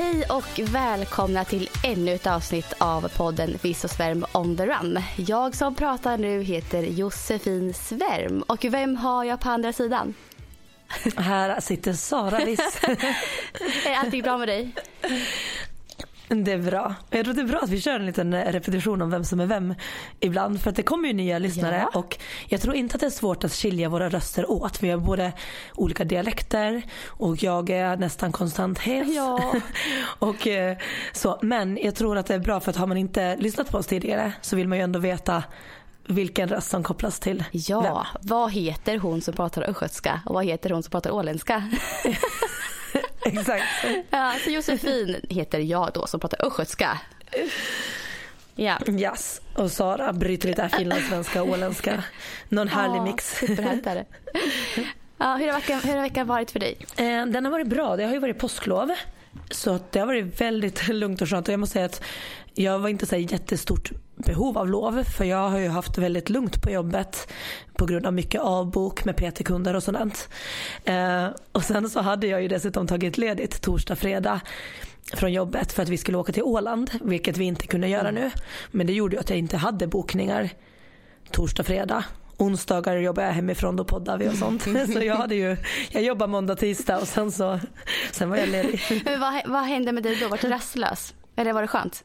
Hej och välkomna till ännu ett avsnitt av podden Viss och Svärm on the run. Jag som pratar nu heter Josefin Svärm och vem har jag på andra sidan? Här sitter Sara Viss. Är allting bra med dig? Det är bra. Jag tror det är bra att vi kör en liten repetition om vem som är vem ibland. För att det kommer ju nya lyssnare Ja. och jag tror inte att det är svårt att skilja våra röster åt. Vi har både olika dialekter och jag är nästan konstant hes. Ja. och, eh, så. Men jag tror att det är bra för att har man inte lyssnat på oss tidigare så vill man ju ändå veta vilken röst som kopplas till Ja, vem. vad heter hon som pratar östgötska och vad heter hon som pratar åländska? Exakt. Ja, så Josefin heter jag då som pratar östgötska. Ja, Yes. Och Sara bryter lite finlandssvenska och åländska. Någon härlig mix. Superhärligt är det. Ja, hur, har veckan, hur har veckan varit för dig? Eh, Den har varit bra. Det har ju varit påsklov. Så att det har varit väldigt lugnt och skönt. Och jag måste säga att jag var inte så jättestort behov av lov. För jag har ju haft väldigt lugnt på jobbet. På grund av mycket avbok med PT-kunder och sådant. Eh, och sen så hade jag ju dessutom tagit ledigt torsdag, fredag från jobbet för att vi skulle åka till Åland. Vilket vi inte kunde göra nu. Men det gjorde ju att jag inte hade bokningar torsdag, fredag. Onsdagar jobbar jag hemifrån, då poddar vi och sånt. Så jag hade ju, jag jobbar måndag, tisdag och sen så, sen var jag ledig. Men vad, vad hände med dig då? Var du rastlös? Eller var det skönt?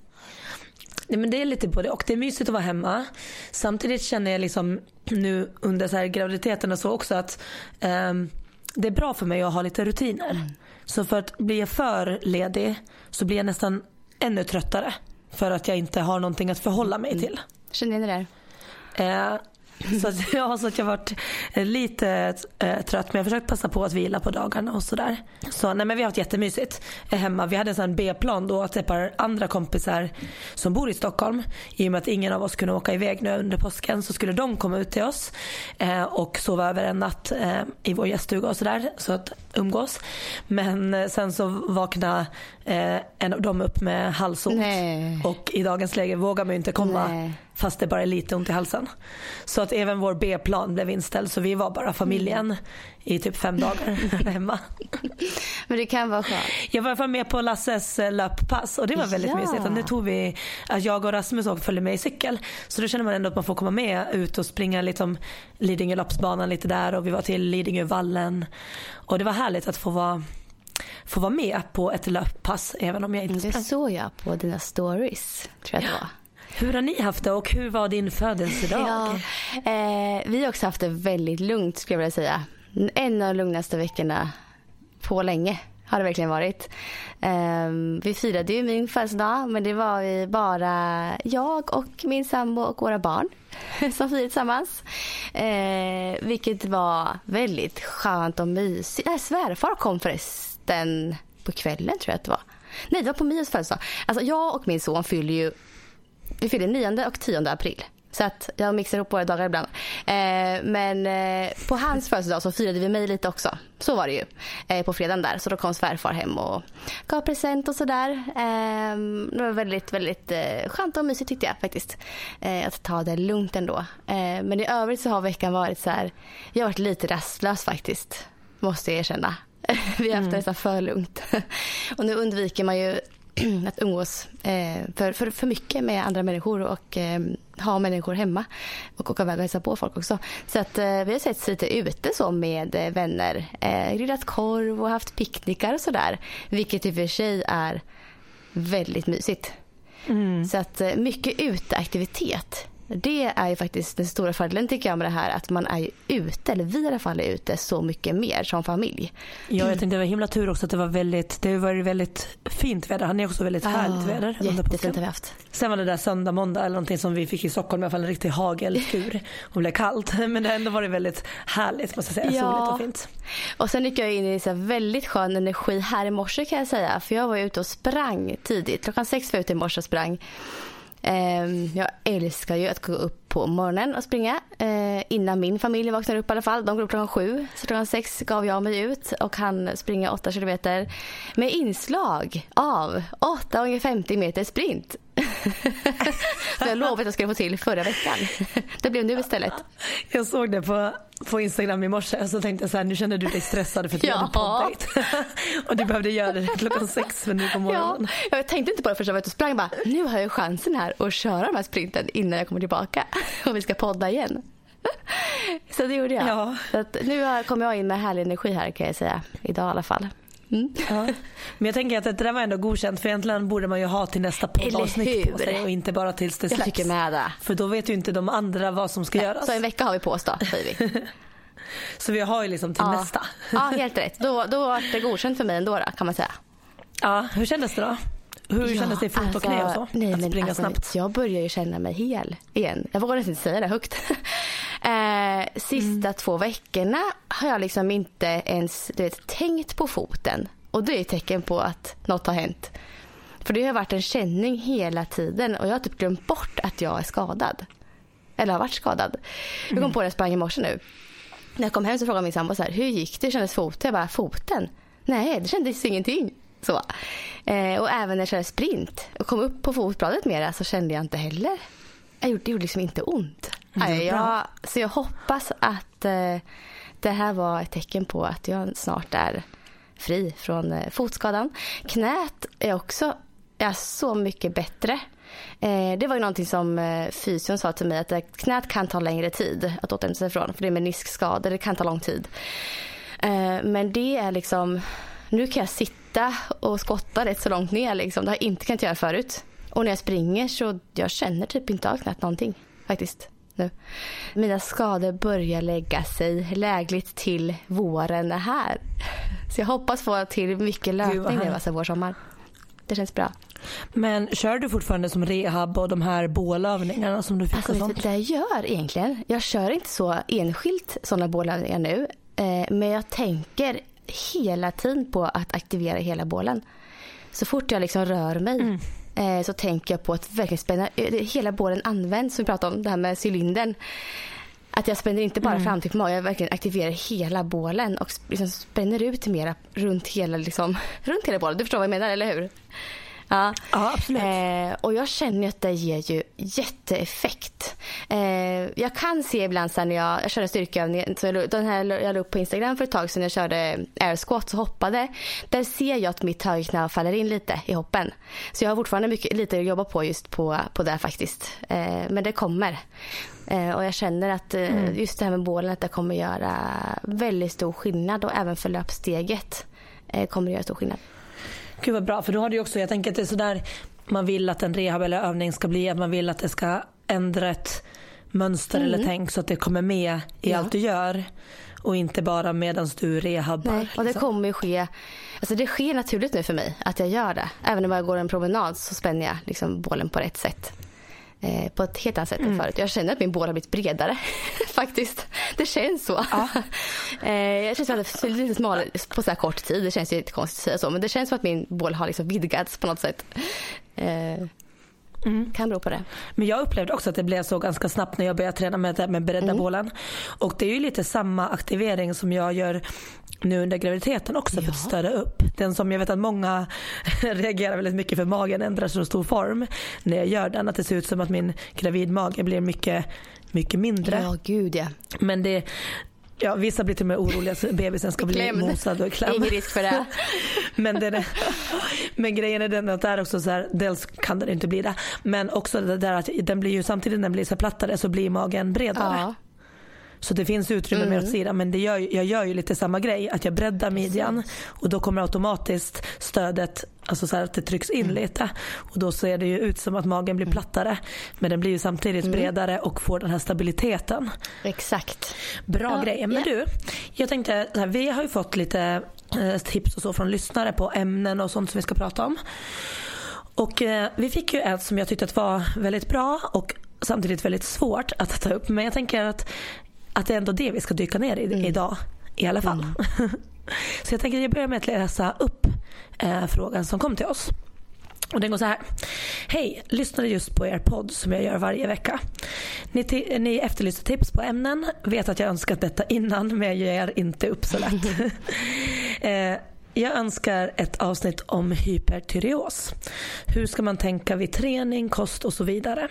Nej, men det är lite både och. Det är mysigt att vara hemma. Samtidigt känner jag liksom nu under så här graviditeten och så också att ehm, det är bra för mig att ha lite rutiner. Så för att blir jag för ledig så blir jag nästan ännu tröttare. För att jag inte har någonting att förhålla mig till. Känner ni det? Eh, så att, ja, så att jag varit eh, lite eh, trött men jag har försökt passa på att vila på dagarna och sådär. Så nej men vi har haft jättemysigt eh, hemma. Vi hade en sån B-plan då att ett par andra kompisar som bor i Stockholm i och med att ingen av oss kunde åka iväg nu under påsken så skulle de komma ut till oss eh, och sova över en natt eh, i vår gäststuga och sådär så att umgås. Men eh, sen så vaknade en av dem upp med halsont och i dagens läge vågar man ju inte komma Nej. Fast det bara är lite ont i halsen. Så att även vår B-plan blev inställd så vi var bara familjen i typ fem dagar hemma. Men det kan vara skönt. Jag var i alla fall med på Lasses eh, löppass och det var väldigt Ja. mysigt. Och nu tog vi, att jag och Rasmus och följde med i cykel. Så då känner man ändå att man får komma med ut och springa liksom Lidingö loppsbanan lite där och vi var till Lidingövallen. Och det var härligt att få vara, få vara med på ett löppass även om jag inte Det sprang. såg jag på dina stories. Tror jag det var. Hur har ni haft det och hur var din födelsedag? Ja, eh, vi har också haft det väldigt lugnt skulle jag vilja säga. En av de lugnaste veckorna på länge har det verkligen varit. Eh, vi firade ju min födelsedag men det var ju bara jag och min sambo och våra barn som firade tillsammans. Eh, vilket var väldigt skönt och mysigt. Nej, svärfar kom förresten på kvällen tror jag att det var. Nej, det var på Mios födelsedag. Alltså jag och min son fyller ju vi fyller 9 och 10 april. Så att jag mixar ihop våra dagar ibland. Eh, men eh, på hans födelsedag så firade vi mig lite också. Så var det ju. Eh, på fredagen där. Så då kom svärfar hem och gav present och sådär. Eh, det var väldigt, väldigt eh, skönt och mysigt tyckte jag faktiskt. Eh, att ta det lugnt ändå. Eh, men i övrigt så har veckan varit så här. Jag har varit lite rastlös faktiskt. Måste jag erkänna. Vi har haft det nästan för lugnt. och nu undviker man ju att umgås eh, för, för, för mycket med andra människor och eh, ha människor hemma och åka iväg och hälsa på folk också. Så att eh, vi har sett lite ute så med eh, vänner, eh, grillat korv och haft picknickar och sådär. Vilket i och för sig är väldigt mysigt. Så att eh, mycket uteaktivitet Det är ju faktiskt den stora fördelen tycker jag med det här att man är ju ute, eller vi i alla fall är ute så mycket mer som familj. Ja, jag tänkte det var himla tur också att det var väldigt, det var väldigt fint väder. Han är också väldigt härligt väder. Jättefint har vi haft. Sen var det där söndag, måndag eller någonting som vi fick i Stockholm i alla fall en riktig hageltur och blev kallt. Men det har ändå varit väldigt härligt måste jag säga, ja. soligt och fint. Och sen gick jag in i så väldigt skön energi här i morse kan jag säga. För jag var ute och sprang tidigt. Klockan sex var jag ute i morse och sprang. Ehm, jag älskar ju att gå upp på morgonen och springa. Ehm, innan min familj vaknar upp i alla fall. De går upp klockan sju. Så klockan sex gav jag mig ut och han springer åtta kilometer med inslag av 850 meter sprint. Som jag lovade att jag skulle få till förra veckan. Det blev nu istället. Jag såg det på, på Instagram i morse och så tänkte jag så här, nu känner du dig stressad för att ja. du hade poddat. och du behövde göra det klockan sex nu på morgonen. Ja, jag tänkte inte på det förrän jag var ute och sprang. Bara, nu har jag chansen här att köra de här sprinten innan jag kommer tillbaka och vi ska podda igen. Så det gjorde jag. Ja. Så nu kommer jag in med härlig energi här kan jag säga. Idag i alla fall. Mm. Ja. Men jag tänker att det där var ändå godkänt för egentligen borde man ju ha till nästa poddavsnitt på sig och inte bara tills det släpps. Jag tycker med det. För då vet ju inte de andra vad som ska Nej, göras. Så en vecka har vi på oss då säger vi. så vi har ju liksom till ja. nästa. ja helt rätt. Då, då var det godkänt för mig ändå då, kan man säga. Ja, hur kändes det då? Hur ja, kändes det i fot och alltså, knä och så? Nej, att springa alltså, snabbt? Jag börjar ju känna mig hel igen. Jag vågar inte säga det högt. eh, sista mm. två veckorna har jag liksom inte ens du vet, tänkt på foten. Och det är ett tecken på att något har hänt. För det har varit en känning hela tiden och jag har typ glömt bort att jag är skadad. Eller har varit skadad. Jag kom mm. på det jag sprang i morse nu. När jag kom hem så frågade min sambo så här, hur gick det? Hur kändes foten? Jag bara, foten? Nej, det kändes ingenting. Så. Eh, och även när jag körde sprint och kom upp på fotbladet mera så kände jag inte heller. Jag gjorde, det gjorde liksom inte ont. Nej, jag, så jag hoppas att eh, det här var ett tecken på att jag snart är fri från eh, fotskadan. Knät är också är så mycket bättre. Eh, det var ju någonting som eh, fysion sa till mig att knät kan ta längre tid att återhämta sig ifrån. För det är meniskskador, det kan ta lång tid. Men det är liksom, nu kan jag sitta och skotta rätt så långt ner liksom. Det har jag inte kunnat göra förut. Och när jag springer så jag känner typ inte av knät någonting faktiskt. Nu. Mina skador börjar lägga sig lägligt till våren är här. Så jag hoppas få till mycket löpning nu, alltså vår sommar. Det känns bra. Men kör du fortfarande som rehab och de här bålövningarna som du fick alltså, och sånt? Det jag gör egentligen, jag kör inte så enskilt sådana bålövningar nu. Eh, men jag tänker hela tiden på att aktivera hela bålen. Så fort jag liksom rör mig mm. eh, så tänker jag på att verkligen spänna, eh, hela bålen används som vi pratade om, det här med cylindern. Att jag spänner inte bara mm. fram till magen, jag verkligen aktiverar hela bålen och liksom spänner ut mera runt hela, liksom, runt hela bålen. Du förstår vad jag menar, eller hur? Ja, ja absolut. Eh, och jag känner att det ger ju jätteeffekt. Eh, jag kan se ibland sen när jag, jag körde styrkeövning, så jag, den här jag la upp på Instagram för ett tag sedan jag körde air squat och hoppade. Där ser jag att mitt högerknä faller in lite i hoppen. Så jag har fortfarande mycket, lite att jobba på just på, på det faktiskt. Eh, men det kommer. Eh, och jag känner att eh, mm. just det här med bålen att det kommer göra väldigt stor skillnad och även för löpsteget eh, kommer det göra stor skillnad. Gud vad bra, för då har du också, jag tänker att det är sådär man vill att en rehab eller övning ska bli, att man vill att det ska ändra ett mönster mm. eller tänk så att det kommer med i ja. allt du gör och inte bara medan du rehabbar. Nej, och det liksom. kommer ske, alltså det sker naturligt nu för mig att jag gör det. Även om jag går en promenad så spänner jag liksom bålen på rätt sätt. Eh, på ett helt annat sätt mm. än förut. Jag känner att min bål har blivit bredare faktiskt. Det känns så. Ja. eh, jag känns lite smal på så här kort tid. Det känns ju lite konstigt att säga så men det känns som att min bål har liksom vidgats på något sätt. Eh, Mm. Kan bero på det. Men jag upplevde också att det blev så ganska snabbt när jag började träna med, med bredda mm. bålen. Och det är ju lite samma aktivering som jag gör nu under graviditeten också för att störa upp. Den som jag vet att många reagerar väldigt mycket för magen ändrar så stor form när jag gör den. Att det ser ut som att min gravidmage blir mycket, mycket mindre. Ja gud ja. Men det, Ja, vissa blir till och med oroliga så bebisen ska bli Klämd. mosad och klämd. Ingen risk för det. men, det men grejen är den att det är också så här, dels kan den inte bli det, men också det där att den blir ju samtidigt när den blir så plattare så blir magen bredare. Ja. Så det finns utrymme mm. mer åt sidan men det gör, jag gör ju lite samma grej. Att jag breddar midjan och då kommer automatiskt stödet, alltså så att det trycks in mm. lite. Och då ser det ju ut som att magen blir mm. plattare. Men den blir ju samtidigt mm. bredare och får den här stabiliteten. Exakt. Bra ja, grejer. Men yeah. du, jag tänkte, här, vi har ju fått lite eh, tips och så från lyssnare på ämnen och sånt som vi ska prata om. Och eh, vi fick ju ett som jag tyckte var väldigt bra och samtidigt väldigt svårt att ta upp. Men jag tänker att, att det är ändå det vi ska dyka ner i mm. idag i alla fall. Mm. Så jag tänker att jag börjar med att läsa upp eh, frågan som kom till oss. Och den går så här. Hej, lyssnade just på er podd som jag gör varje vecka. Ni, ni efterlyste tips på ämnen. Vet att jag önskat detta innan men jag ger inte upp så lätt. eh, jag önskar ett avsnitt om hypertyreos. Hur ska man tänka vid träning, kost och så vidare.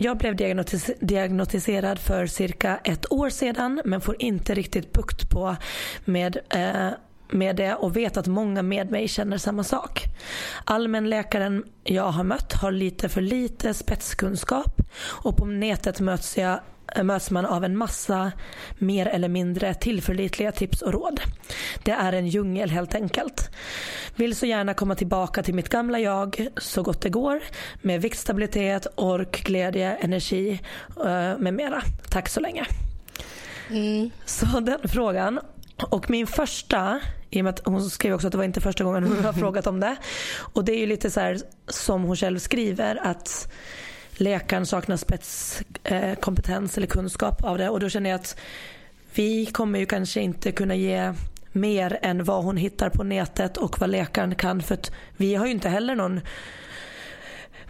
Jag blev diagnotis diagnostiserad för cirka ett år sedan men får inte riktigt bukt på med eh, med det och vet att många med mig känner samma sak. Allmänläkaren jag har mött har lite för lite spetskunskap och på nätet möts jag möts man av en massa mer eller mindre tillförlitliga tips och råd. Det är en djungel helt enkelt. Vill så gärna komma tillbaka till mitt gamla jag så gott det går med viktstabilitet, ork, glädje, energi eh, med mera. Tack så länge. Mm. Så den frågan. Och min första, i och med att hon skrev också att det var inte första gången hon har frågat om det. Och det är ju lite så här som hon själv skriver att läkaren saknar spetskompetens eller kunskap av det. Och då känner jag att vi kommer ju kanske inte kunna ge mer än vad hon hittar på nätet och vad läkaren kan. För att vi har ju inte heller någon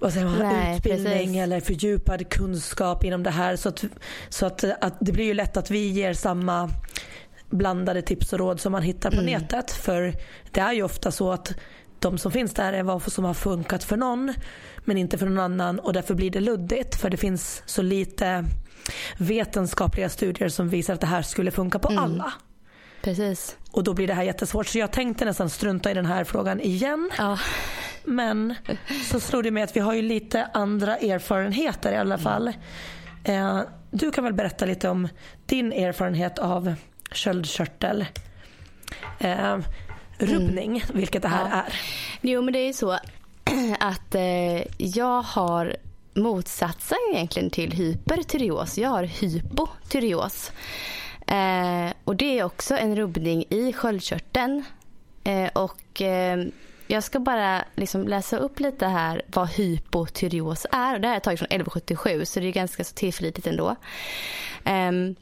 vad säger man, Nej, utbildning precis. eller fördjupad kunskap inom det här. Så, att, så att, att det blir ju lätt att vi ger samma blandade tips och råd som man hittar på mm. nätet. För det är ju ofta så att de som finns där är vad som har funkat för någon men inte för någon annan och därför blir det luddigt för det finns så lite vetenskapliga studier som visar att det här skulle funka på mm. alla. Precis. Och då blir det här jättesvårt så jag tänkte nästan strunta i den här frågan igen. Ja. Men så slog det mig att vi har ju lite andra erfarenheter i alla fall. Eh, du kan väl berätta lite om din erfarenhet av köldkörtel. Eh, rubbning, mm. vilket det här ja. är. Jo men det är så att eh, jag har motsatsen egentligen till hypertyreos. Jag har hypotyreos. Eh, och det är också en rubbning i sköldkörteln. Eh, och eh, jag ska bara liksom läsa upp lite här vad hypotyreos är. Det här är taget från 1177 så det är ganska så tillförlitligt ändå. Um,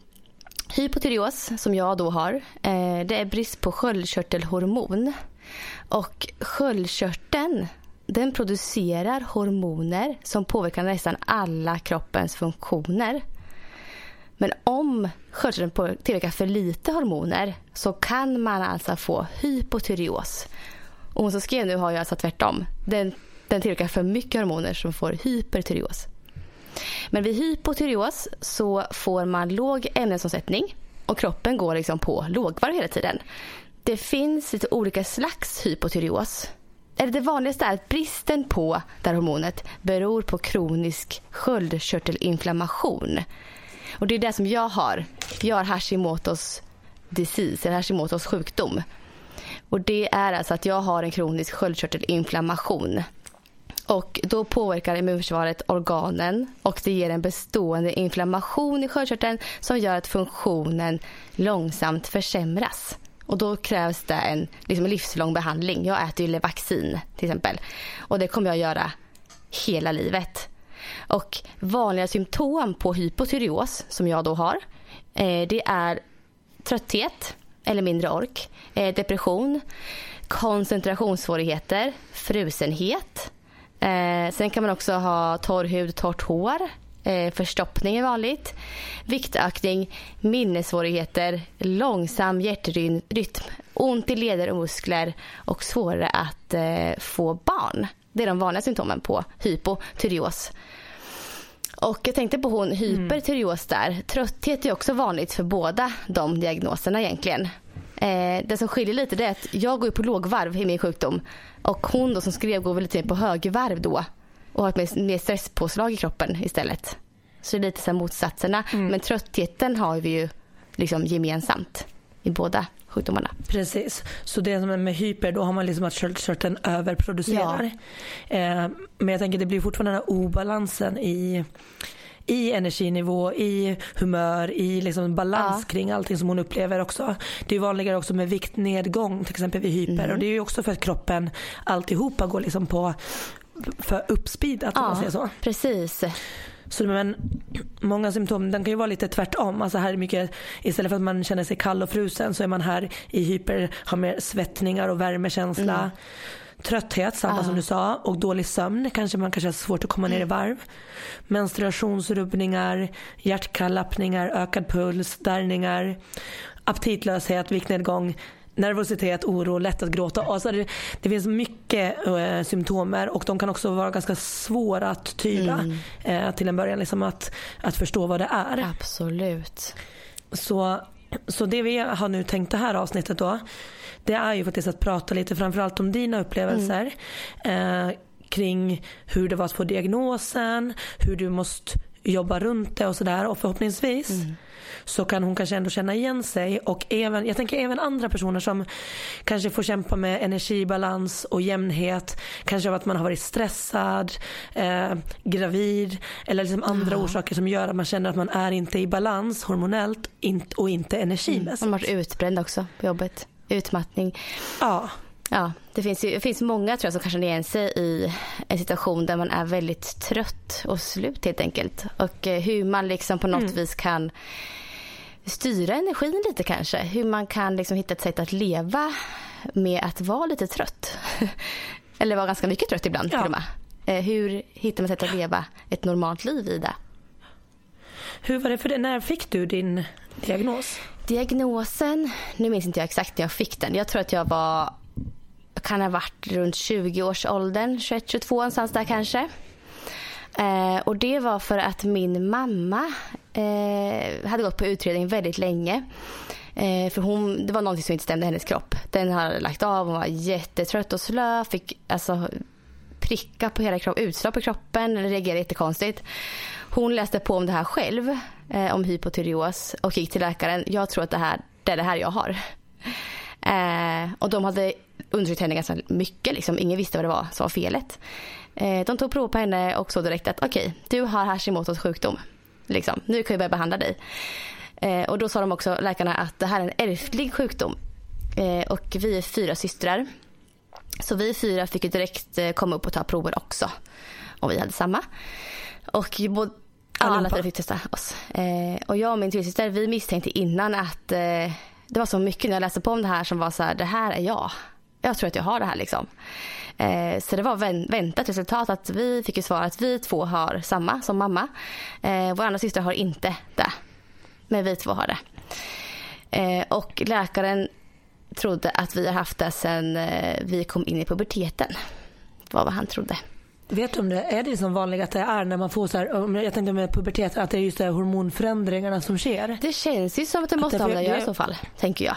Hypotyreos, som jag då har, eh, det är brist på sköldkörtelhormon. Och sköldkörteln den producerar hormoner som påverkar nästan alla kroppens funktioner. Men om sköldkörteln tillverkar för lite hormoner så kan man alltså få hypotyreos. Och hon som skrev nu har ju alltså tvärtom. Den, den tillverkar för mycket hormoner som får hypertyreos. Men vid hypotyreos så får man låg ämnesomsättning och kroppen går liksom på lågvarv hela tiden. Det finns lite olika slags hypotyreos. Det vanligaste är att bristen på det här hormonet beror på kronisk sköldkörtelinflammation. Och det är det som jag har. Jag har Hashimoto's disease, eller Hashimoto's sjukdom. Och det är alltså att jag har en kronisk sköldkörtelinflammation. Och då påverkar immunförsvaret organen och det ger en bestående inflammation i sköldkörteln som gör att funktionen långsamt försämras. Och då krävs det en liksom livslång behandling. Jag äter ju Levaxin till exempel. Och det kommer jag göra hela livet. Och vanliga symptom på hypotyreos som jag då har eh, det är trötthet eller mindre ork, eh, depression, koncentrationssvårigheter, frusenhet, Eh, sen kan man också ha torr hud, torrt hår. Eh, förstoppning är vanligt. Viktökning, minnessvårigheter, långsam hjärtrytm, ont i leder och muskler och svårare att eh, få barn. Det är de vanliga symptomen på hypotyreos. Och jag tänkte på hon hypertyreos där. Trötthet är också vanligt för båda de diagnoserna egentligen. Eh, det som skiljer lite är att jag går på lågvarv i min sjukdom och hon då som skrev går väl lite på högvarv då och har ett mer, stresspåslag i kroppen istället. Så det är lite så motsatserna. Men tröttheten har vi ju liksom gemensamt i båda sjukdomarna. Precis. Så det som är med hyper, då har man liksom att sköldkörteln överproducerar. Eh, men jag tänker det blir fortfarande den här obalansen i i energinivå, i humör, i liksom balans Ja. kring allting som hon upplever också. Det är vanligare också med viktnedgång till exempel vid hyper Mm. och det är ju också för att kroppen alltihopa går liksom på för uppspeedat om man säger så. precis. Så men, många symptom den kan ju vara lite tvärtom. Alltså här är mycket, istället för att man känner sig kall och frusen så är man här i hyper, har mer svettningar och värmekänsla. Trötthet, samma Ja. som du sa. Och dålig sömn. Kanske man kanske har svårt att komma ner i varv. Menstruationsrubbningar, hjärtklappningar, ökad puls, darrningar, aptitlöshet, viktnedgång, nervositet, oro, lätt att gråta. Alltså det, det finns mycket eh, symptomer och de kan också vara ganska svåra att tyda eh, till en början. Liksom att, att förstå vad det är. Absolut. Så, så det vi har nu tänkt det här avsnittet då. Det är ju faktiskt att prata lite framförallt om dina upplevelser. Eh, kring hur det var att få diagnosen, hur du måste jobba runt det och sådär. Och förhoppningsvis så kan hon kanske ändå känna igen sig och även, jag tänker även andra personer som kanske får kämpa med energibalans och jämnhet. Kanske av att man har varit stressad, eh, gravid eller liksom andra orsaker som gör att man känner att man är inte i balans hormonellt och inte energimässigt. Man har varit utbränd också på jobbet. Utmattning. Ja, Ja, det finns, ju, det finns många tror jag som kan känna igen sig i en situation där man är väldigt trött och slut helt enkelt. Och eh, hur man liksom på något vis kan styra energin lite kanske. Hur man kan liksom hitta ett sätt att leva med att vara lite trött. Eller vara ganska mycket trött ibland Ja. till och med. Eh, Hur hittar man sätt att leva ett normalt liv i det? hur var det för dig? När fick du din diagnos? Diagnosen, nu minns inte jag exakt när jag fick den. Jag tror att jag var, kan ha varit runt 20-årsåldern, 21-22 någonstans där kanske. Eh, och det var för att min mamma eh, hade gått på utredning väldigt länge. Eh, för hon, det var någonting som inte stämde i hennes kropp. Den hade lagt av, hon var jättetrött och slö, fick alltså prickar på hela kroppen, utslag på kroppen, reagerade jättekonstigt. Hon läste på om det här själv, eh, om hypotyreos och gick till läkaren. Jag tror att det här det är det här jag har. Eh, och de hade undersökt henne ganska mycket, liksom. ingen visste vad det var som var felet. Eh, de tog prov på henne och såg direkt att okej, du har Hashimotos sjukdom. Liksom. Nu kan vi börja behandla dig. Eh, och då sa de också, läkarna, att det här är en ärftlig sjukdom. Eh, och vi är fyra systrar. Så vi fyra fick ju direkt komma upp och ta prover också. Och vi hade samma. Och både, alla fyra fick testa oss. Och jag och min tvilsyster vi misstänkte innan att det var så mycket när jag läste på om det här som var så här, det här är jag. Jag tror att jag har det här liksom. Eh, så det var vän- väntat resultat att vi fick ju svar att vi två har samma som mamma. Eh, vår andra syster har inte det. Men vi två har det. Eh, och läkaren trodde att vi har haft det sen eh, vi kom in i puberteten. Var vad han trodde. Vet du om det är det som vanligt att det är när man får så här, jag tänkte med pubertet, att det är just det här hormonförändringarna som sker? Det känns ju som att det måste det- ha med det göra i det- så fall, tänker jag.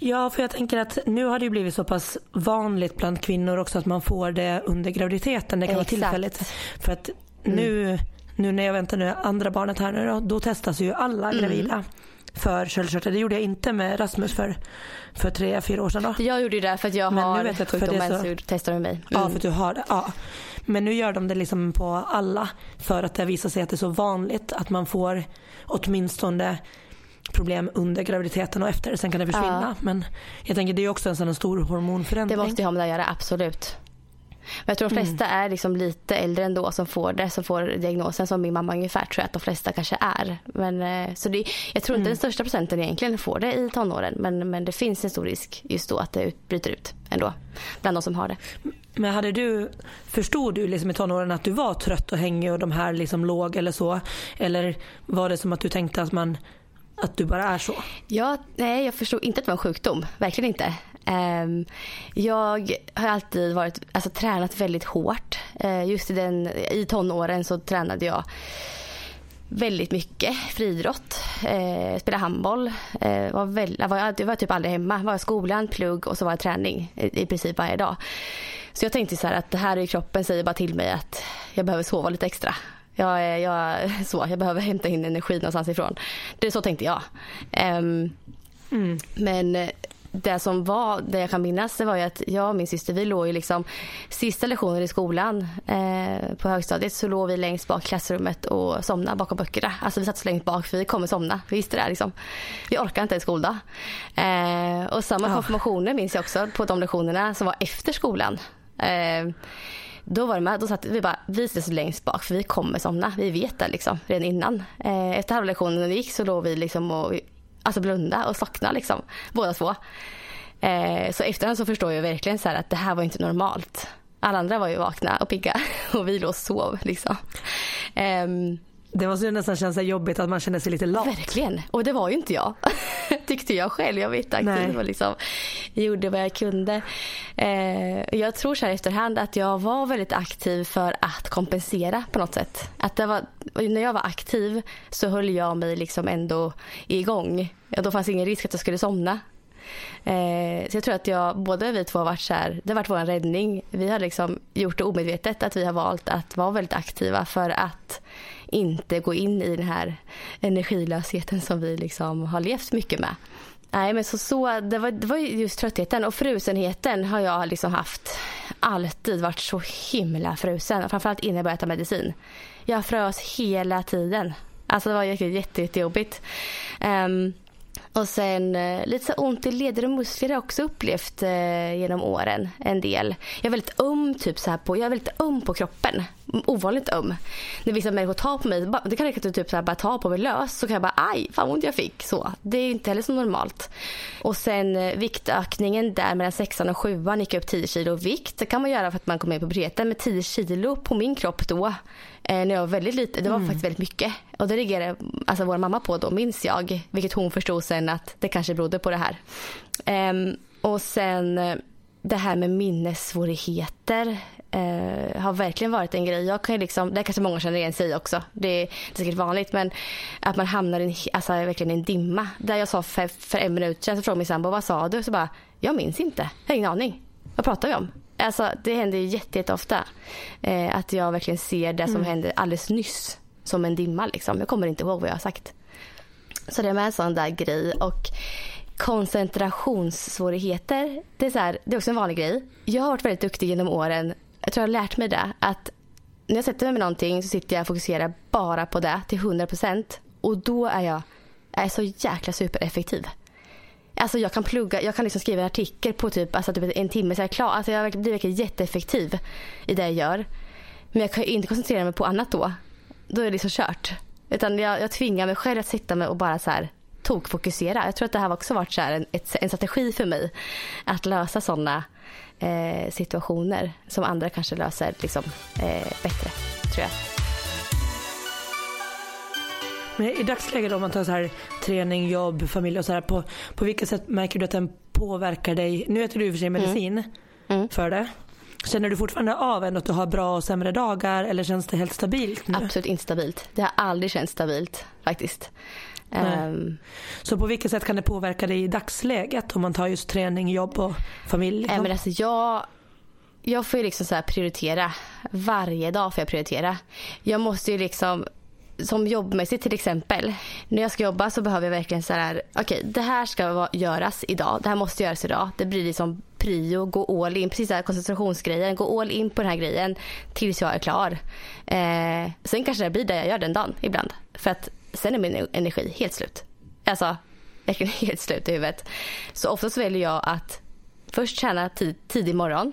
Ja, för jag tänker att nu har det ju blivit så pass vanligt bland kvinnor också att man får det under graviditeten. Det kan Exakt. vara tillfälligt. För att nu, nu när jag väntar nu andra barnet här nu då, då testas ju alla gravida för köldkörtel. Det gjorde jag inte med Rasmus för, för tre, fyra år sedan då. Jag gjorde ju det för att jag Men nu har vet jag att för sjukdomen så- så testade de mig. Ja, Mm. för att du har det. Ja. Men nu gör de det liksom på alla för att det visar sig att det är så vanligt att man får åtminstone problem under graviditeten och efter. Sen kan det försvinna. Men jag tänker det är också en sån stor Det hormonförändring. måste ju ha med det att göra, absolut. Men jag tror de flesta Mm. är liksom lite äldre ändå som får det, som får diagnosen som min mamma ungefär tror jag att de flesta kanske är. Men, eh, så det, jag tror Mm. inte den största procenten egentligen får det i tonåren men, men det finns en stor risk just då att det ut- bryter ut ändå bland de som har det. Men hade du, förstod du liksom i tonåren att du var trött och hängig och de här liksom låg eller så? Eller var det som att du tänkte att, man, att du bara är så? Ja, nej, jag förstod inte att det var en sjukdom. Verkligen inte. Ehm, jag har alltid varit, alltså, tränat väldigt hårt. Eh, just i, den, i tonåren så tränade jag väldigt mycket friidrott. Eh, spelade handboll. Eh, var väl, jag, var, jag var typ aldrig hemma. Var i skolan, plugg och så var jag träning i, i princip varje dag. Så jag tänkte så här att det här i kroppen säger bara till mig att jag behöver sova lite extra. Jag, är, jag, så, jag behöver hämta in energi någonstans ifrån. Det så tänkte jag. Um, mm. Men det som var, det jag kan minnas, det var ju att jag och min syster, vi låg ju liksom sista lektionen i skolan eh, på högstadiet så låg vi längst bak i klassrummet och somnade bakom böckerna. Alltså vi satt så längst bak för vi kommer somna. Vi visste det liksom. Vi orkade inte en skoldag. Eh, och samma konfirmationer minns jag också på de lektionerna som var efter skolan. Eh, då var det med, då satt vi bara, vi sitter längst bak för vi kommer somna. Vi vet det liksom redan innan. Eh, efter vi gick så låg vi liksom och alltså blunda och slockna liksom. Båda två. Eh, så efterhand så förstår jag verkligen så att det här var inte normalt. Alla andra var ju vakna och pigga och vi låg och sov liksom. Um, det måste ju nästan kännas jobbigt att man känner sig lite lat. Verkligen. Och det var ju inte jag. Tyckte jag själv. Jag var inte aktiv och liksom gjorde vad jag kunde. Eh, jag tror så här efterhand att jag var väldigt aktiv för att kompensera på något sätt. Att det var, när jag var aktiv så höll jag mig liksom ändå igång. Ja, då fanns ingen risk att jag skulle somna. Eh, så jag tror att jag, både vi två har varit så här, det har varit vår räddning. Vi har liksom gjort det omedvetet att vi har valt att vara väldigt aktiva för att inte gå in i den här energilösheten som vi liksom har levt mycket med. Nej, men så, så, det, var, det var just tröttheten och frusenheten har jag liksom haft. Alltid varit så himla frusen. Framförallt innan jag började äta medicin. Jag frös hela tiden. Alltså det var jätte, jätte, jättejobbigt. Um, och sen eh, lite så ont i leder och muskler har jag också upplevt eh, genom åren en del. Jag är väldigt öm typ så här på, jag är väldigt öm på kroppen. Ovanligt öm. När vissa människor tar på mig, det kan räcka att typ så här bara ta på mig lös så kan jag bara aj, fan vad ont jag fick. Så. Det är inte heller så normalt. Och sen eh, viktökningen där mellan sexan och sjuan gick jag upp 10 kilo vikt. Det kan man göra för att man kommer med på puberteten. med 10 kilo på min kropp då eh, när jag var väldigt liten. Det var mm. faktiskt väldigt mycket. Och det reagerade alltså, vår mamma på då, minns jag. Vilket hon förstod sen att det kanske berodde på det här. Um, och sen eh, det här med minnessvårigheter eh, har verkligen varit en grej. Jag kan liksom, det kanske många känner igen sig också. Det, det är säkert vanligt. Men att man hamnar i en, alltså, verkligen en dimma. Där jag sa för, för en minut sedan så frågade min sambo vad sa du? Så bara, jag minns inte. Jag har ingen aning. Vad pratar vi om? Alltså, det händer jätteofta. Eh, att jag verkligen ser det som mm. hände alldeles nyss som en dimma. Liksom. Jag kommer inte ihåg vad jag har sagt. Så det är med en sån där grej. Och koncentrationssvårigheter, det är, så här, det är också en vanlig grej. Jag har varit väldigt duktig genom åren. Jag tror jag har lärt mig det. Att när jag sätter mig med någonting så sitter jag och fokuserar bara på det till 100 procent. Och då är jag, jag är så jäkla supereffektiv. Alltså jag kan plugga, jag kan liksom skriva en artikel på typ, alltså typ en timme så är jag klar. Alltså jag blir verkligen jätteeffektiv i det jag gör. Men jag kan ju inte koncentrera mig på annat då. Då är det liksom kört. Utan jag, jag tvingar mig själv att sitta med och bara så här tokfokusera. Jag tror att det här har också varit så en, ett, en strategi för mig. Att lösa sådana eh, situationer som andra kanske löser liksom, eh, bättre, tror jag. Men I dagsläget om man tar så här träning, jobb, familj och så här. På, på vilket sätt märker du att den påverkar dig? Nu äter du i och för sig medicin mm. Mm. för det. Känner du fortfarande av ändå att du har bra och sämre dagar eller känns det helt stabilt nu? Absolut inte stabilt. Det har aldrig känts stabilt faktiskt. Um, så på vilket sätt kan det påverka dig i dagsläget om man tar just träning, jobb och familj? Liksom? men alltså jag, jag får ju liksom så prioritera. Varje dag får jag prioritera. Jag måste ju liksom som jobbmässigt till exempel. När jag ska jobba så behöver jag verkligen så här, okej okay, det här ska göras idag, det här måste göras idag. Det blir liksom prio, gå all in, precis här koncentrationsgrejen, gå all in på den här grejen tills jag är klar. Eh, sen kanske det blir det jag gör den dagen ibland. För att sen är min e- energi helt slut. Alltså, verkligen helt slut i huvudet. Så oftast väljer jag att först träna tid, tidig morgon.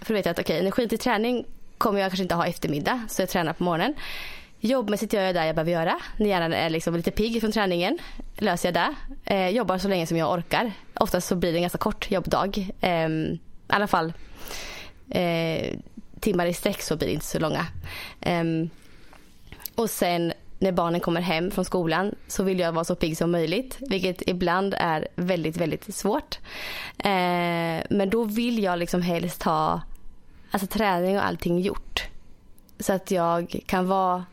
För då vet jag att okej, okay, energin till träning kommer jag kanske inte ha eftermiddag, så jag tränar på morgonen. Jobbmässigt gör jag det jag behöver göra. När hjärnan är liksom lite pigg från träningen löser jag det. Eh, jobbar så länge som jag orkar. Oftast så blir det en ganska kort jobbdag. Eh, I alla fall eh, timmar i sträck så blir det inte så långa. Eh, och sen när barnen kommer hem från skolan så vill jag vara så pigg som möjligt. Vilket ibland är väldigt, väldigt svårt. Eh, men då vill jag liksom helst ha alltså, träning och allting gjort. Så att jag kan vara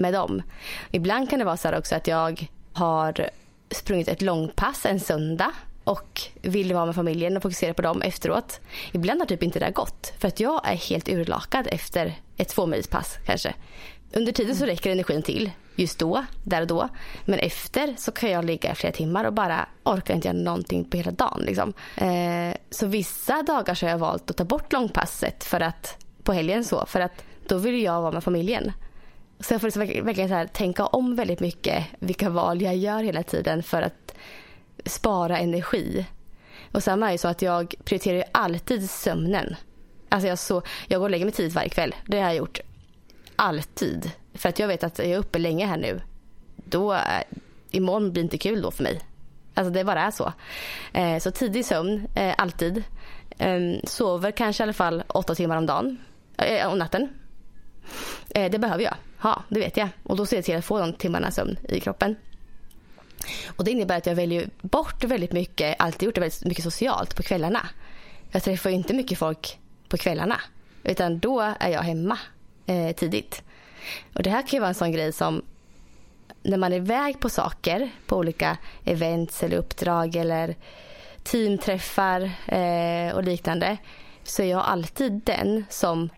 med dem. Ibland kan det vara så också att jag har sprungit ett långpass en söndag och vill vara med familjen och fokusera på dem efteråt. Ibland har typ inte det gått för att jag är helt urlakad efter ett tvåmilspass kanske. Under tiden så räcker energin till just då, där och då. Men efter så kan jag ligga i flera timmar och bara orkar inte göra någonting på hela dagen. Liksom. Eh, så vissa dagar så har jag valt att ta bort långpasset för att, på helgen så, för att då vill jag vara med familjen. Så jag får liksom verkligen så här, tänka om väldigt mycket vilka val jag gör hela tiden för att spara energi. Och samma är ju så att jag prioriterar ju alltid sömnen. Alltså jag, så, jag går och lägger mig tidigt varje kväll. Det har jag gjort alltid. För att jag vet att jag är uppe länge här nu. Då, eh, imorgon blir inte kul då för mig. Alltså det bara är så. Eh, så tidig sömn, eh, alltid. Eh, sover kanske i alla fall åtta timmar om dagen. Eh, om natten. Eh, det behöver jag Ja, det vet jag. Och då ser jag till att få de timmarna sömn i kroppen. Och det innebär att jag väljer bort väldigt mycket, alltid gjort det väldigt mycket socialt på kvällarna. Jag träffar inte mycket folk på kvällarna. Utan då är jag hemma eh, tidigt. Och det här kan ju vara en sån grej som när man är iväg på saker, på olika events eller uppdrag eller teamträffar eh, och liknande så är jag alltid den som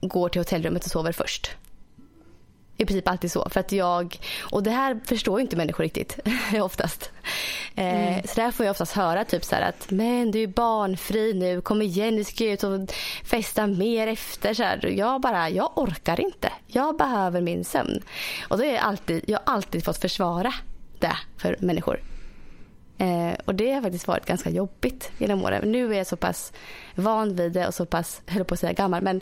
går till hotellrummet och sover först i princip alltid så. För att jag, och det här förstår inte människor riktigt oftast. Eh, mm. så där får jag oftast höra typ så att men du är barnfri nu, kom igen du ska ut och festa mer efter. Så här, jag bara, jag orkar inte. Jag behöver min sömn. Och då är jag alltid, jag har alltid fått försvara det för människor. Eh, och det har faktiskt varit ganska jobbigt genom åren. Nu är jag så pass van vid det och så pass, höll på att säga gammal, men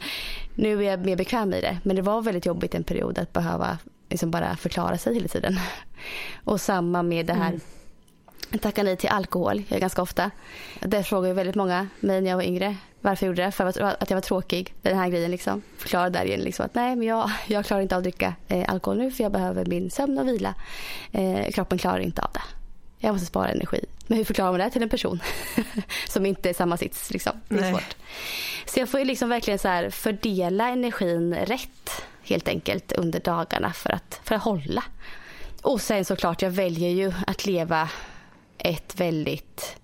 nu är jag mer bekväm i det. Men det var väldigt jobbigt en period att behöva liksom bara förklara sig hela tiden. Och samma med det här mm. tacka nej till alkohol jag ganska ofta. Det frågar väldigt många mig när jag var yngre varför jag gjorde det. För att jag var tråkig. Den här grejen liksom. Förklara där igen liksom att nej men jag, jag klarar inte av att dricka eh, alkohol nu för jag behöver min sömn och vila. Eh, kroppen klarar inte av det. Jag måste spara energi. Men hur förklarar man det till en person som inte är samma sits? Liksom. Det är svårt. Så jag får ju liksom verkligen så här fördela energin rätt helt enkelt under dagarna för att, för att hålla. Och sen såklart, jag väljer ju att leva ett väldigt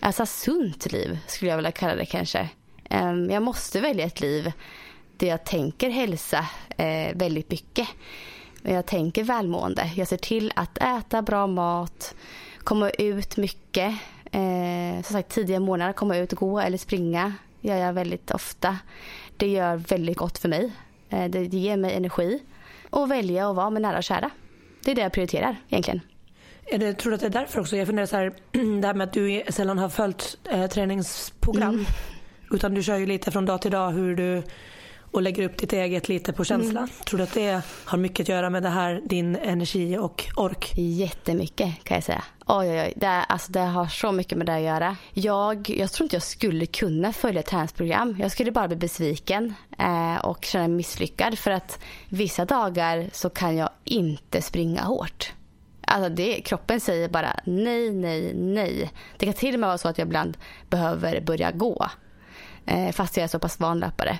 alltså, sunt liv skulle jag vilja kalla det kanske. Ehm, jag måste välja ett liv där jag tänker hälsa eh, väldigt mycket. Jag tänker välmående. Jag ser till att äta bra mat, komma ut mycket. Eh, som sagt tidiga månader, komma ut gå eller springa gör jag väldigt ofta. Det gör väldigt gott för mig. Eh, det, det ger mig energi. Och välja att vara med nära och kära. Det är det jag prioriterar egentligen. Det, tror du att det är därför också? Jag funderar så här, det här med att du sällan har följt eh, träningsprogram. Mm. Utan du kör ju lite från dag till dag hur du och lägger upp ditt eget lite på känsla. Mm. Tror du att det har mycket att göra med det här, din energi och ork? Jättemycket kan jag säga. Oj, oj, oj. Det, alltså, det har så mycket med det att göra. Jag, jag tror inte jag skulle kunna följa ett träningsprogram. Jag skulle bara bli besviken eh, och känna mig misslyckad. För att vissa dagar så kan jag inte springa hårt. Alltså det, kroppen säger bara nej, nej, nej. Det kan till och med vara så att jag ibland behöver börja gå. Eh, fast jag är så pass van löpare.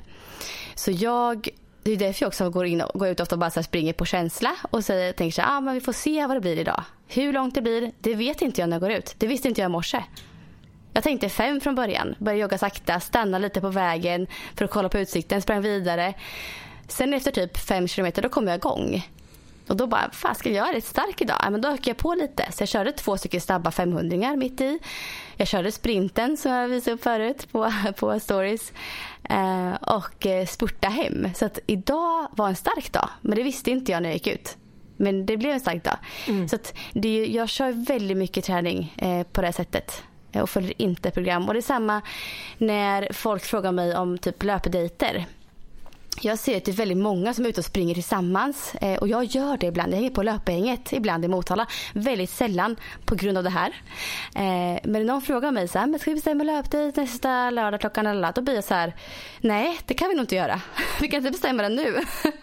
Så jag, det är därför jag också går, in och, går ut ofta och bara så springer på känsla och säger, tänker så här, ah, men vi får se vad det blir idag. Hur långt det blir, det vet inte jag när jag går ut. Det visste inte jag i morse. Jag tänkte fem från början. Började jogga sakta, stanna lite på vägen för att kolla på utsikten, sprang vidare. Sen efter typ fem kilometer då kom jag igång. Och då bara, fan ska jag rätt stark idag? Ja, men då ökar jag på lite. Så jag körde två stycken snabba 500 mitt i. Jag körde sprinten som jag visade upp förut på, på stories. Eh, och eh, spurta hem. Så att idag var en stark dag. Men det visste inte jag när jag gick ut. Men det blev en stark dag. Mm. Så att det, jag kör väldigt mycket träning eh, på det sättet eh, och följer inte program. Och det är samma när folk frågar mig om typ löpdejter. Jag ser att det är väldigt många som är ute och springer tillsammans eh, och jag gör det ibland. Jag hänger på löpgänget ibland i Motala. Väldigt sällan på grund av det här. Eh, men någon frågar mig så här, men ska vi bestämma löpdejt nästa lördag klockan alla? Då blir jag så här, nej det kan vi nog inte göra. Vi kan inte bestämma det nu.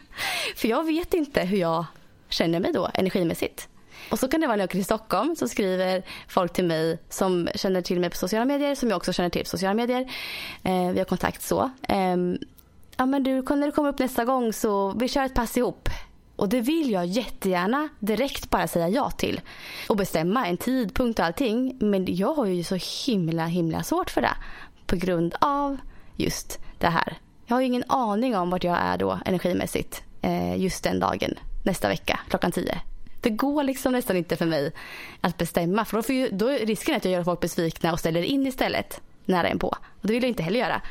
För jag vet inte hur jag känner mig då energimässigt. Och så kan det vara när jag åker till Stockholm så skriver folk till mig som känner till mig på sociala medier som jag också känner till på sociala medier. Eh, vi har kontakt så. Ehm, Ja men du, när du kommer upp nästa gång så vi kör ett pass ihop. Och det vill jag jättegärna direkt bara säga ja till. Och bestämma en tidpunkt och allting. Men jag har ju så himla himla svårt för det. På grund av just det här. Jag har ju ingen aning om vart jag är då energimässigt. eh, just den dagen nästa vecka klockan tio. Det går liksom nästan inte för mig att bestämma för då, får ju, då är risken att jag gör folk besvikna och ställer in istället nära en på. Och det vill jag inte heller göra.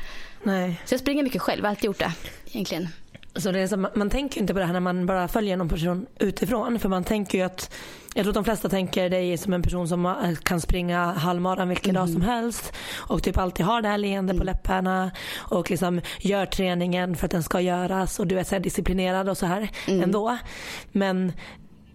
Nej. Så jag springer mycket själv, jag har alltid gjort det egentligen. Så det är så, man tänker inte på det här när man bara följer någon person utifrån. För man tänker ju att, jag tror att de flesta tänker dig som en person som kan springa halvmaran vilken mm. dag som helst. Och typ alltid har det här leende mm. på läpparna. Och liksom gör träningen för att den ska göras. Och du är så disciplinerad och så här mm. ändå. Men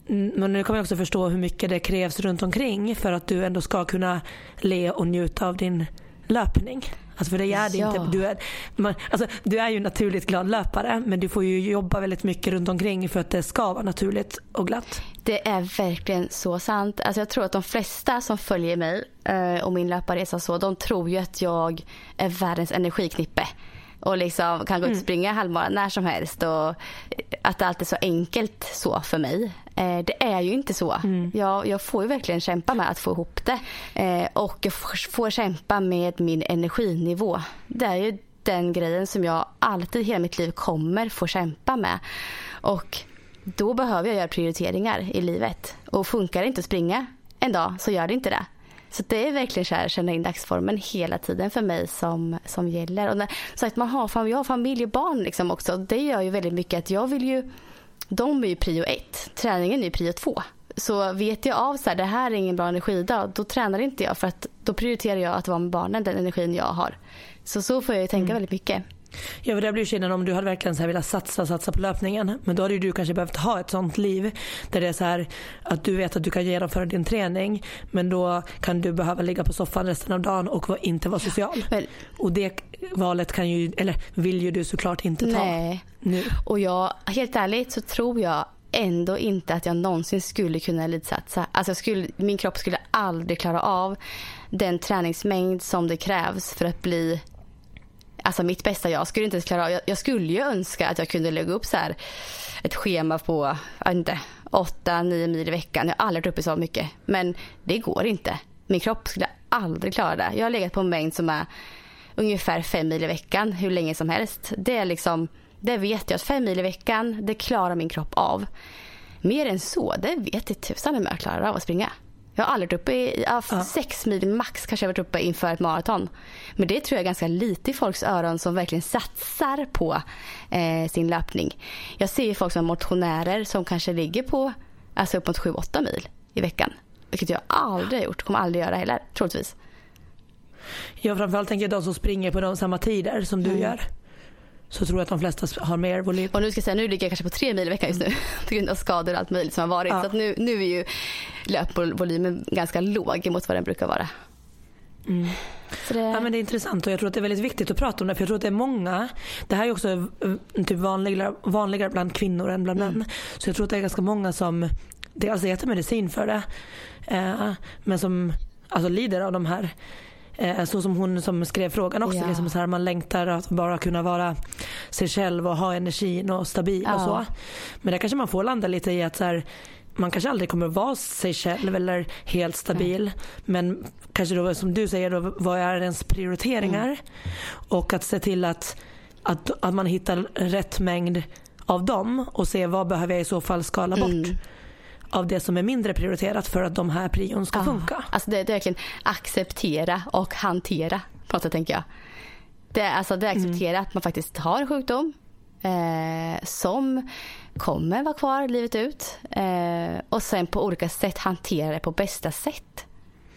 men nu kommer jag också förstå hur mycket det krävs runt omkring för att du ändå ska kunna le och njuta av din löpning. Alltså för det är det ja. inte. Du är, man, alltså, du är ju naturligt glad löpare men du får ju jobba väldigt mycket runt omkring för att det ska vara naturligt och glatt. Det är verkligen så sant. Alltså jag tror att de flesta som följer mig eh, och min löparresa så, de tror ju att jag är världens energiknippe och liksom kan gå ut och mm. springa halvmaran när som helst. Och att allt är så enkelt så för mig. Eh, det är ju inte så. Mm. Jag, jag, får ju verkligen kämpa med att få ihop det. Eh, och jag får kämpa med min energinivå. Det är ju den grejen som jag alltid hela mitt liv kommer få kämpa med. Och då behöver jag göra prioriteringar i livet. Och funkar det inte att springa en dag så gör det inte det. Så det är verkligen så här, känna in dagsformen hela tiden för mig som, som gäller. Och när, så att man har, jag har familj och barn liksom också. Det gör ju väldigt mycket att jag vill ju, de är ju prio ett. Träningen är ju prio två. Så vet jag av så här, det här är ingen bra energidag, då tränar inte jag för att då prioriterar jag att vara med barnen, den energin jag har. Så så får jag ju tänka mm. väldigt mycket. Ja, för det blir skillnaden om du hade verkligen så här velat satsa, satsa på löpningen. Men då hade du kanske behövt ha ett sånt liv där det är så här att du vet att du kan genomföra din träning men då kan du behöva ligga på soffan resten av dagen och inte vara social. Men, och det valet kan ju, eller vill ju du såklart inte ta nej. nu. Och jag, helt ärligt så tror jag ändå inte att jag någonsin skulle kunna elitsatsa. Alltså skulle, min kropp skulle aldrig klara av den träningsmängd som det krävs för att bli alltså mitt bästa jag skulle inte ens klara jag, jag skulle ju önska att jag kunde lägga upp så här ett schema på, jag inte, 8-9 mil i veckan. Jag har aldrig varit uppe så mycket. Men det går inte. Min kropp skulle aldrig klara det. Jag har legat på en mängd som är ungefär 5 mil i veckan hur länge som helst. Det är liksom, det vet jag att 5 mil i veckan, det klarar min kropp av. Mer än så, det vet jag tusan om jag klarar av att springa. Jag har aldrig varit uppe i, ja, sex mil max kanske jag varit uppe inför ett maraton. Men det tror jag är ganska lite i folks öron som verkligen satsar på eh, sin löpning. Jag ser folk som motionärer som kanske ligger på alltså upp mot 7-8 mil i veckan. Vilket jag aldrig har gjort, kommer aldrig göra heller troligtvis. Ja framförallt tänker jag de som springer på de samma tider som du mm. gör så tror jag att de flesta har mer volym. Och nu ska jag säga, nu ligger jag kanske på tre mil i veckan just nu på grund av skador och allt möjligt som har varit. Ja. Så nu, nu är ju löpvolymen ganska låg mot vad den brukar vara. Mm. Det... Ja, men det är intressant och jag tror att det är väldigt viktigt att prata om det för jag tror att det är många, det här är också eh, typ vanligare, vanligare bland kvinnor än bland mm. män. Så jag tror att det är ganska många som dels äter medicin för det eh, men som alltså lider av de här Eh, så som hon som skrev frågan också. Ja. Liksom så här, man längtar att bara kunna vara sig själv och ha energin och stabil ja. och så. Men där kanske man får landa lite i att så här, man kanske aldrig kommer vara sig själv eller helt stabil. Mm. Men kanske då som du säger, då, vad är ens prioriteringar? Mm. Och att se till att, att, att man hittar rätt mängd av dem och se vad behöver jag i så fall skala bort. Mm av det som är mindre prioriterat för att de här prion ska ja. funka. Alltså det, det är verkligen acceptera och hantera på något sätt tänker jag. Det, alltså det är acceptera mm. att man faktiskt har sjukdom eh, som kommer vara kvar livet ut eh, och sen på olika sätt hantera det på bästa sätt.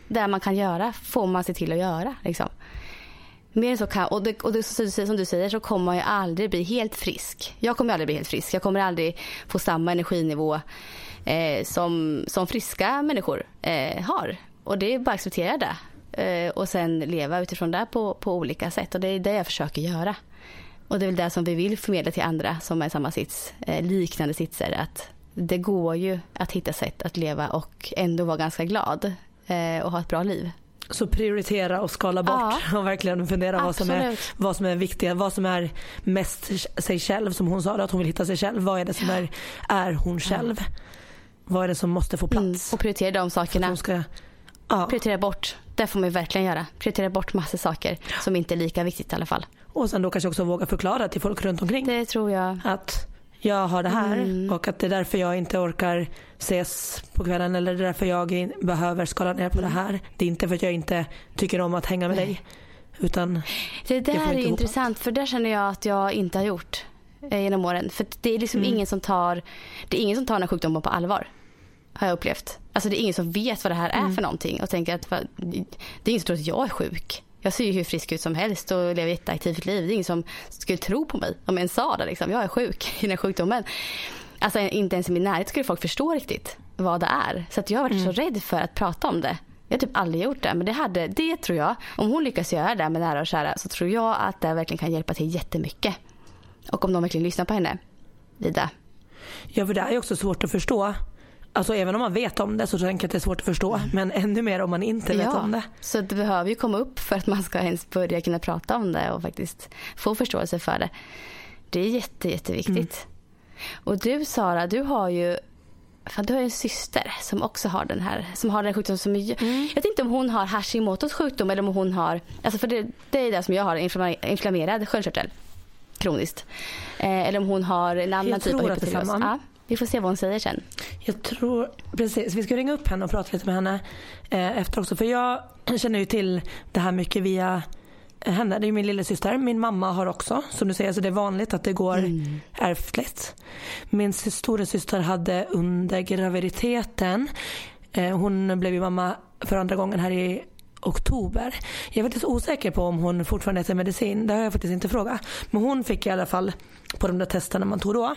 Det man kan göra får man se till att göra. Liksom. Mer än så kan, och, det, och det, som du säger så kommer man ju aldrig bli helt frisk. Jag kommer aldrig bli helt frisk. Jag kommer aldrig få samma energinivå eh, som, som friska människor eh, har. Och det är bara att acceptera det. Eh, och sen leva utifrån det på, på olika sätt. Och det är det jag försöker göra. Och det är väl det som vi vill förmedla till andra som är i samma sits, eh, liknande sitser. Att det går ju att hitta sätt att leva och ändå vara ganska glad eh, och ha ett bra liv. Så prioritera och skala bort ja. och verkligen fundera vad som, är, vad som är viktigt, vad som är mest sig själv som hon sa att hon vill hitta sig själv. Vad är det som är, är hon själv? Ja. Vad är det som måste få plats? Mm, och prioritera de sakerna. Ska, ja. Prioritera bort. Det får man verkligen göra. Prioritera bort massa saker som inte är lika viktigt i alla fall. Och sen då kanske också våga förklara till folk runt omkring. Det tror jag. Att jag har det här mm. och att det är därför jag inte orkar ses på kvällen eller det är därför jag behöver skala ner på det här. Det är inte för att jag inte tycker om att hänga med dig. Utan det där är intressant för där känner jag att jag inte har gjort eh, genom åren. För det är liksom mm. ingen som tar det är ingen som tar den här sjukdomen på allvar. Har jag upplevt. Alltså det är ingen som vet vad det här är mm. för någonting och tänker att det är ingen som tror att jag är sjuk. Jag ser ju hur frisk ut som helst och lever ett aktivt liv. Det är ingen som skulle tro på mig om en sa det. Liksom. Jag är sjuk i den här sjukdomen. Alltså inte ens i min närhet skulle folk förstå riktigt vad det är. Så att jag har varit mm. så rädd för att prata om det. Jag har typ aldrig gjort det. Men det, hade, det tror jag, om hon lyckas göra det med nära och kära så tror jag att det verkligen kan hjälpa till jättemycket. Och om de verkligen lyssnar på henne. Lida. Ja, för det är också svårt att förstå. Alltså även om man vet om det så tänker jag att det är svårt att förstå. Mm. Men ännu mer om man inte vet ja, om det. Så det behöver ju komma upp för att man ska ens börja kunna prata om det och faktiskt få förståelse för det. Det är jätte, jätteviktigt. Mm. Och du Sara, du har ju Fan, du har en syster som också har den här som har den sjukdomen som mm. Jag vet inte om hon har Hashimoto's sjukdom eller om hon har alltså för det, det är det som jag har inflammerad sköldkörtel kroniskt. Eh, eller om hon har en annan typ av hypotyreos. Ja, vi får se vad hon säger sen. Jag tror precis. Vi ska ringa upp henne och prata lite med henne eh, efter också. För jag känner ju till det här mycket via henne. Det är min lillasyster. Min mamma har också. Som du säger, så det är vanligt att det går mm. ärftligt. Min storasyster hade under graviditeten, eh, hon blev ju mamma för andra gången här i oktober. Jag är faktiskt osäker på om hon fortfarande äter medicin. Det har jag faktiskt inte frågat. Men hon fick i alla fall på de där testerna man tog då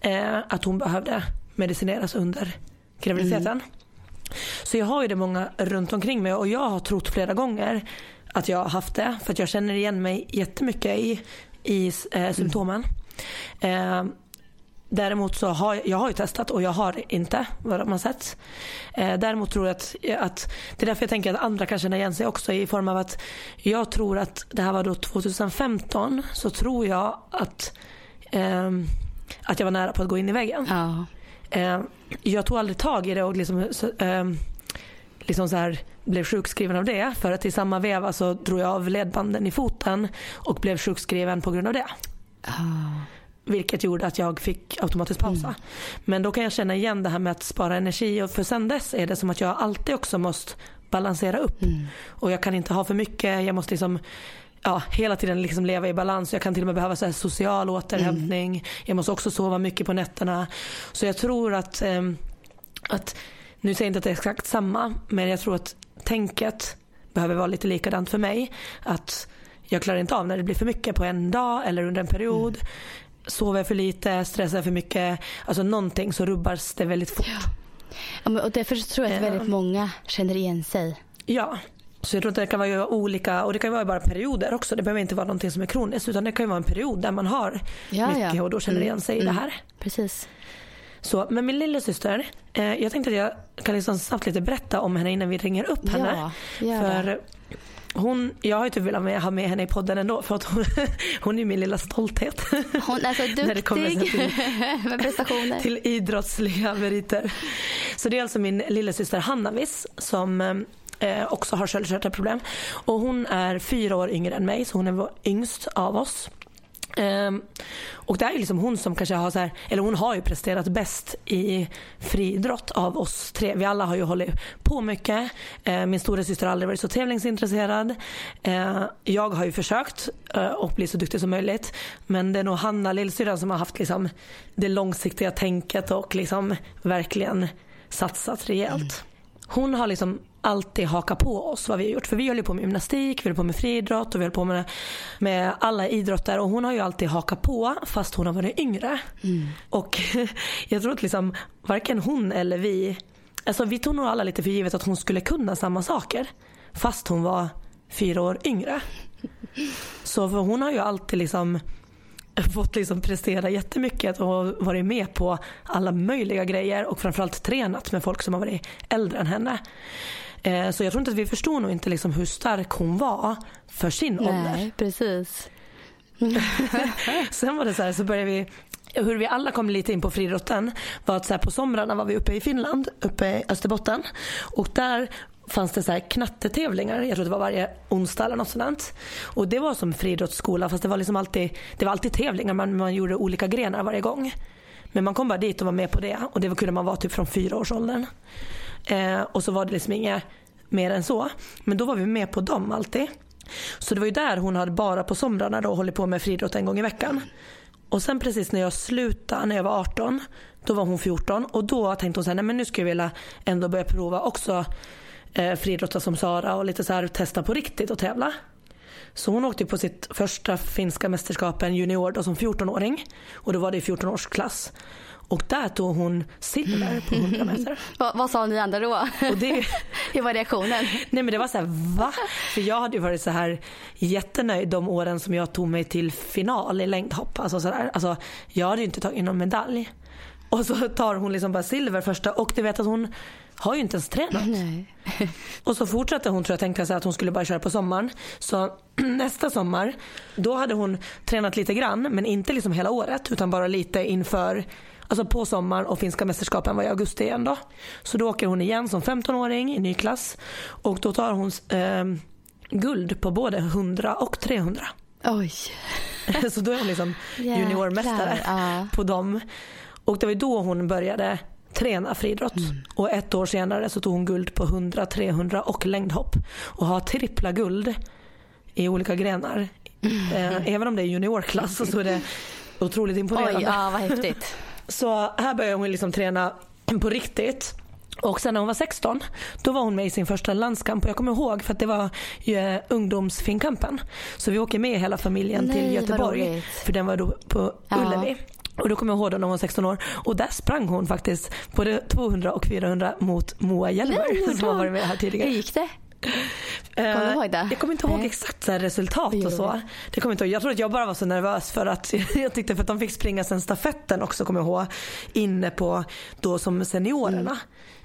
eh, att hon behövde medicineras under graviditeten. Mm. Så jag har ju det många runt omkring mig och jag har trott flera gånger att jag har haft det. För att jag känner igen mig jättemycket i, i eh, symptomen. Mm. Eh, Däremot så har jag, jag har ju testat och jag har inte vad man sett. Eh, däremot tror jag att, att, det är därför jag tänker att andra kan känna igen sig också i form av att jag tror att det här var då 2015 så tror jag att, eh, att jag var nära på att gå in i väggen. Ja. Eh, jag tog aldrig tag i det och liksom, så, eh, liksom så här, blev sjukskriven av det. För att i samma veva så drog jag av ledbanden i foten och blev sjukskriven på grund av det. Oh. Vilket gjorde att jag fick automatiskt pausa. Mm. Men då kan jag känna igen det här med att spara energi och för sen dess är det som att jag alltid också måste balansera upp. Mm. Och jag kan inte ha för mycket, jag måste liksom ja, hela tiden liksom leva i balans. Jag kan till och med behöva så social återhämtning. Mm. Jag måste också sova mycket på nätterna. Så jag tror att, eh, att nu säger jag inte att det är exakt samma, men jag tror att tänket behöver vara lite likadant för mig. Att jag klarar inte av när det blir för mycket på en dag eller under en period. Mm. Sover jag för lite, stressar för mycket, alltså någonting så rubbas det väldigt fort. Ja. ja och därför tror jag att väldigt många känner igen sig. Ja, så jag tror att det kan vara olika och det kan vara bara perioder också. Det behöver inte vara någonting som är kroniskt utan det kan vara en period där man har ja, mycket ja. och då känner mm. igen sig mm. i det här. Precis. Så, men min lillasyster, eh, jag tänkte att jag kan liksom snabbt lite berätta om henne innan vi ringer upp henne. Ja, för hon, jag har ju typ velat ha med henne i podden ändå för att hon, hon är min lilla stolthet. Hon är så duktig När det kommer till, med prestationer. Till idrottsliga meriter. Så det är alltså min lillasyster Hannavis som eh, också har sköldkörtelproblem. Och hon är fyra år yngre än mig så hon är yngst av oss. Um, och det är liksom hon som kanske har så här, eller hon har ju presterat bäst i friidrott av oss tre. Vi alla har ju hållit på mycket. Uh, min stora syster har aldrig varit så tävlingsintresserad. Uh, jag har ju försökt uh, och bli så duktig som möjligt. Men det är nog Hanna, lillsyrran, som har haft liksom det långsiktiga tänket och liksom verkligen satsat rejält. Mm. Hon har liksom alltid haka på oss vad vi har gjort. För vi håller på med gymnastik, vi håller på med friidrott och vi håller på med, med alla idrotter och hon har ju alltid hakat på fast hon har varit yngre. Mm. Och jag tror att liksom varken hon eller vi, alltså vi tog nog alla lite för givet att hon skulle kunna samma saker fast hon var fyra år yngre. Så för hon har ju alltid liksom fått liksom prestera jättemycket och varit med på alla möjliga grejer och framförallt tränat med folk som har varit äldre än henne. Eh, så jag tror inte att vi förstod nog inte liksom hur stark hon var för sin Nej, ålder. precis. Sen var det så här, så började vi hur vi alla kom lite in på friidrotten var att så här, på somrarna var vi uppe i Finland, uppe i Österbotten. Och där fanns det så här knattetävlingar. Jag tror det var varje onsdag eller något sånt. Och det var som friidrottsskola fast det var liksom alltid, det var alltid tävlingar. Man, man gjorde olika grenar varje gång. Men man kom bara dit och var med på det och det kunde man vara typ från fyra års åldern. Eh, och så var det liksom inget mer än så. Men då var vi med på dem alltid. Så det var ju där hon hade bara på somrarna då hållit på med friidrott en gång i veckan. Och sen precis när jag slutade, när jag var 18, då var hon 14 och då tänkte hon så här, nej men nu skulle jag vilja ändå börja prova också eh, friidrotta som Sara och lite så här testa på riktigt och tävla. Så hon åkte på sitt första finska mästerskapen junior då som 14-åring och då var det i 14-årsklass. Och där tog hon silver på 100 meter. vad, vad sa ni andra då? Och det, Hur var reaktionen? nej men det var så här, va? För jag hade ju varit så här jättenöjd de åren som jag tog mig till final i längdhopp. Alltså, så där. alltså jag hade ju inte tagit någon medalj. Och så tar hon liksom bara silver första och du vet att hon har ju inte ens tränat. Nej. Och så fortsatte hon tror jag tänkte sig att hon skulle bara köra på sommaren. Så nästa sommar då hade hon tränat lite grann men inte liksom hela året utan bara lite inför Alltså på sommaren och finska mästerskapen var i augusti igen då. Så då åker hon igen som 15-åring i ny klass och då tar hon eh, guld på både 100 och 300. Oj. Så då är hon liksom juniormästare ja. på dem. Och det var då hon började träna friidrott. Mm. Och ett år senare så tog hon guld på 100, 300 och längdhopp. Och har trippla guld i olika grenar. Mm. Eh, även om det är juniorklass så är det otroligt imponerande. Oj, ja vad häftigt. Så här började hon liksom träna på riktigt. Och sen när hon var 16 då var hon med i sin första landskamp och jag kommer ihåg för att det var ju ungdomsfinkampen. Så vi åker med hela familjen Nej, till Göteborg för den var då på Ja. Ullevi. Och då kommer jag ihåg då när hon var 16 år och där sprang hon faktiskt både 200 och 400 mot Moa gjorde som har varit med här Hur tidigare. gick det? Eh, Kommer du ihåg det? Jag kommer inte ihåg Nej. exakt så resultat och så. Det kommer inte ihåg. Jag tror att jag bara var så nervös för att jag tyckte för att de fick springa sen stafetten också kommer jag ihåg. Inne på då som seniorerna.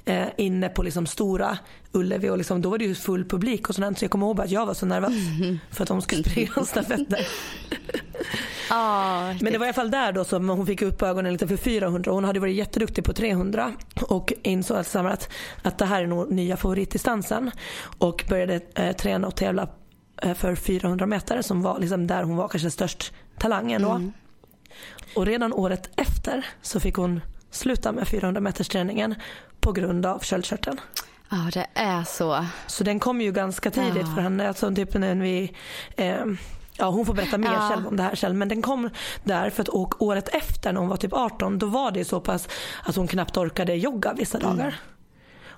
Eh, inne på liksom stora Ullevi och liksom, då var det ju full publik och sådant så jag kommer ihåg att jag var så nervös för att de skulle springa stafetten. Ja, Men det var i alla fall där då som hon fick upp ögonen lite för 400 hon hade varit jätteduktig på 300 och insåg alltså att, att det här är nog nya favoritdistansen och började eh, träna och tävla eh, för 400 meter som var liksom där hon var kanske störst talang ändå. Och redan året efter så fick hon sluta med 400 meters träningen på grund av köldkörteln. ja, det är så. Så den kom ju ganska tidigt Ja. för henne. Alltså typ när vi, eh, ja, hon får berätta mer Ja. själv om det här själv. Men den kom där för att och året efter när hon var typ 18 då var det så pass att hon knappt orkade jogga vissa Mm. dagar.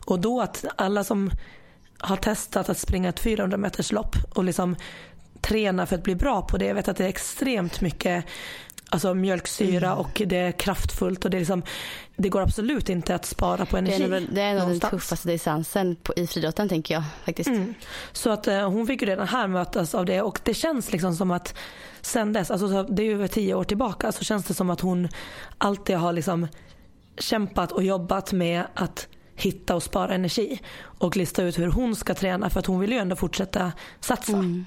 Och då att alla som har testat att springa ett 400 meters lopp och liksom träna för att bli bra på det. Jag vet att det är extremt mycket alltså mjölksyra Mm. och det är kraftfullt och det är liksom det går absolut inte att spara på Det energi. är nog, det är nog den någonstans. tuffaste distansen på, i friidrotten tänker jag faktiskt. Mm. Så att eh, hon fick ju redan här mötas av det och det känns liksom som att sen dess, alltså så det är ju över tio år tillbaka, så känns det som att hon alltid har liksom kämpat och jobbat med att hitta och spara energi och lista ut hur hon ska träna för att hon vill ju ändå fortsätta satsa. Mm.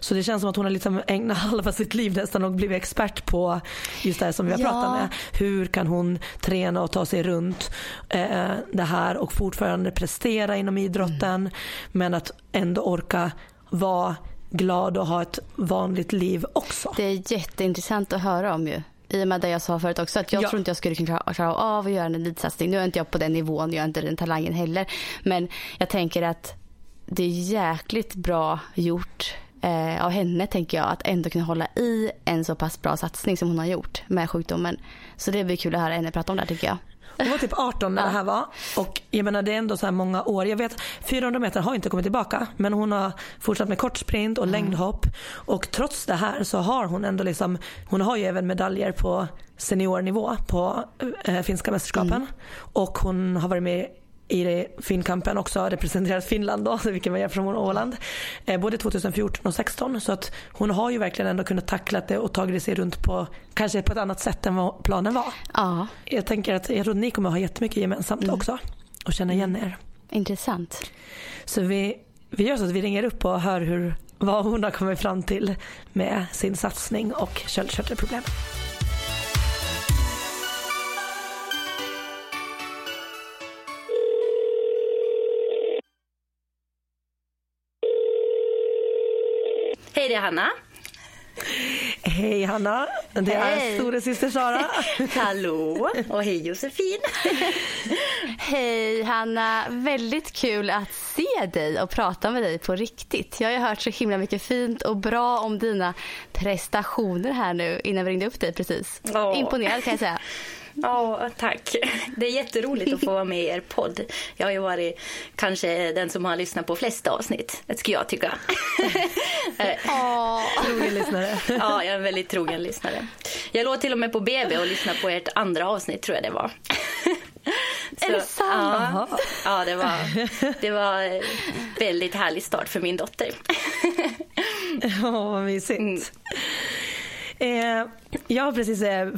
Så det känns som att hon har liksom ägnat halva sitt liv nästan och blivit expert på just det här som vi har Ja. pratat med. Hur kan hon träna och ta sig runt eh, det här och fortfarande prestera inom idrotten men att ändå orka vara glad och ha ett vanligt liv också. Det är jätteintressant att höra om ju. I och med det jag sa förut också att jag Ja. tror inte jag skulle kunna klara- klara av att göra en elitsatsning. Nu är inte jag på den nivån, jag har inte den talangen heller. Men jag tänker att det är jäkligt bra gjort eh, av henne tänker jag att ändå kunna hålla i en så pass bra satsning som hon har gjort med sjukdomen. Så det blir kul att höra henne prata om det här tycker jag. Hon var typ 18 när det här var och jag menar det är ändå så här många år. Jag vet 400 meter har inte kommit tillbaka men hon har fortsatt med kortsprint och längdhopp och trots det här så har hon ändå liksom, hon har ju även medaljer på seniornivå på eh, finska mästerskapen och hon har varit med i Finnkampen också representerat Finland då, vilket man gör från Åland. Eh, både 2014 och 2016 så att hon har ju verkligen ändå kunnat tackla det och tagit sig runt på kanske på ett annat sätt än vad planen var. Ja, Jag tänker att jag tror att ni kommer ha jättemycket gemensamt också och känna igen er. intressant. Så vi, vi gör så att vi ringer upp och hör hur, vad hon har kommit fram till med sin satsning och köldkörtelproblem. Hej, det är Hanna. Hej Hanna! Det är Hej. stora syster Sara. Hallå och hej Josefin. Hej Hanna, väldigt kul att se dig och prata med dig på riktigt. Jag har hört så himla mycket fint och bra om dina prestationer här nu innan vi ringde upp dig precis. Ja. Imponerad kan jag säga. Ja, tack. Det är jätteroligt att få vara med i er podd. Jag har ju varit kanske den som har lyssnat på flest avsnitt, det skulle jag tycka. Trogen lyssnare. Ja, jag är en väldigt trogen lyssnare. Jag låg till och med på BB och lyssnade på ert andra avsnitt tror jag det var. Är det sant? Ja, ja det, var, det var en väldigt härlig start för min dotter. Ja, vad mysigt. Eh, jag har precis eh,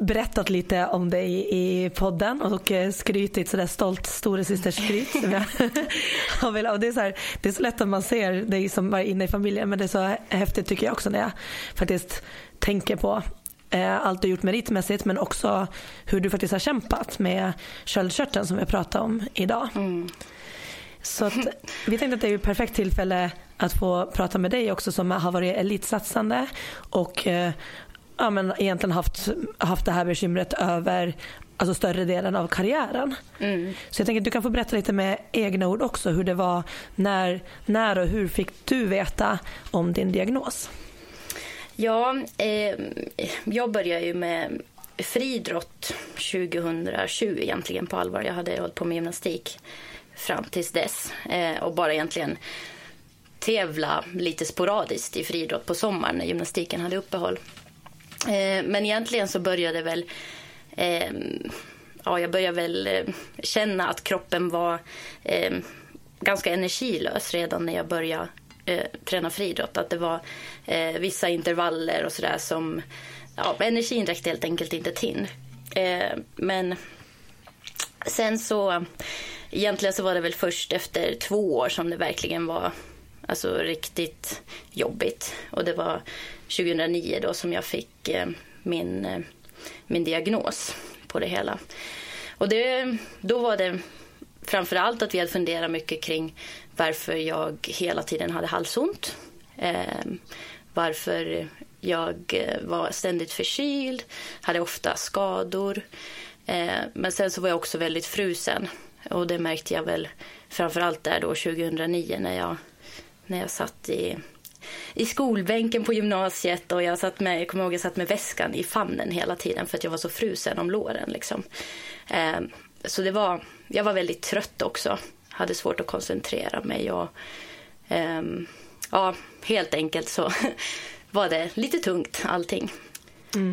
berättat lite om dig i podden och eh, skrytit sådär stolt storasysterskryt som jag har velat. Och det, är så här, det är så lätt att man ser dig som var inne i familjen men det är så häftigt tycker jag också när jag faktiskt tänker på eh, allt du gjort meritmässigt men också hur du faktiskt har kämpat med sköldkörteln som vi pratar om idag. Mm. Så att, vi tänkte att det är ett perfekt tillfälle att få prata med dig också som har varit elitsatsande och eh, ja, men egentligen haft, haft det här bekymret över alltså större delen av karriären. Så jag tänker att du kan få berätta lite med egna ord också hur det var när, när och hur fick du veta om din diagnos? Ja, eh, jag började ju med friidrott 2020 egentligen på allvar. Jag hade hållit på med gymnastik fram tills dess eh, och bara egentligen tävla lite sporadiskt i friidrott på sommaren när gymnastiken hade uppehåll. Eh, men egentligen så började väl eh, ja, jag började väl känna att kroppen var ganska energilös redan när jag började träna friidrott. Att det var vissa intervaller och sådär som ja, energin räckte helt enkelt inte till. Men sen så egentligen så var det väl först efter två år som det verkligen var alltså riktigt jobbigt. Och det var 2009 då som jag fick eh, min, eh, min diagnos på det hela. Och det, då var det framför allt att vi hade funderat mycket kring varför jag hela tiden hade halsont. Eh, varför jag eh, var ständigt förkyld, hade ofta skador. Eh, men sen så var jag också väldigt frusen. Och det märkte jag väl framför allt där då 2009 när jag, när jag satt i, i skolbänken på gymnasiet och jag satt med, jag kommer ihåg jag satt med väskan i famnen hela tiden för att jag var så frusen om låren liksom. Eh, så det var, jag var väldigt trött också. Hade svårt att koncentrera mig och eh, ja, helt enkelt så var det lite tungt allting.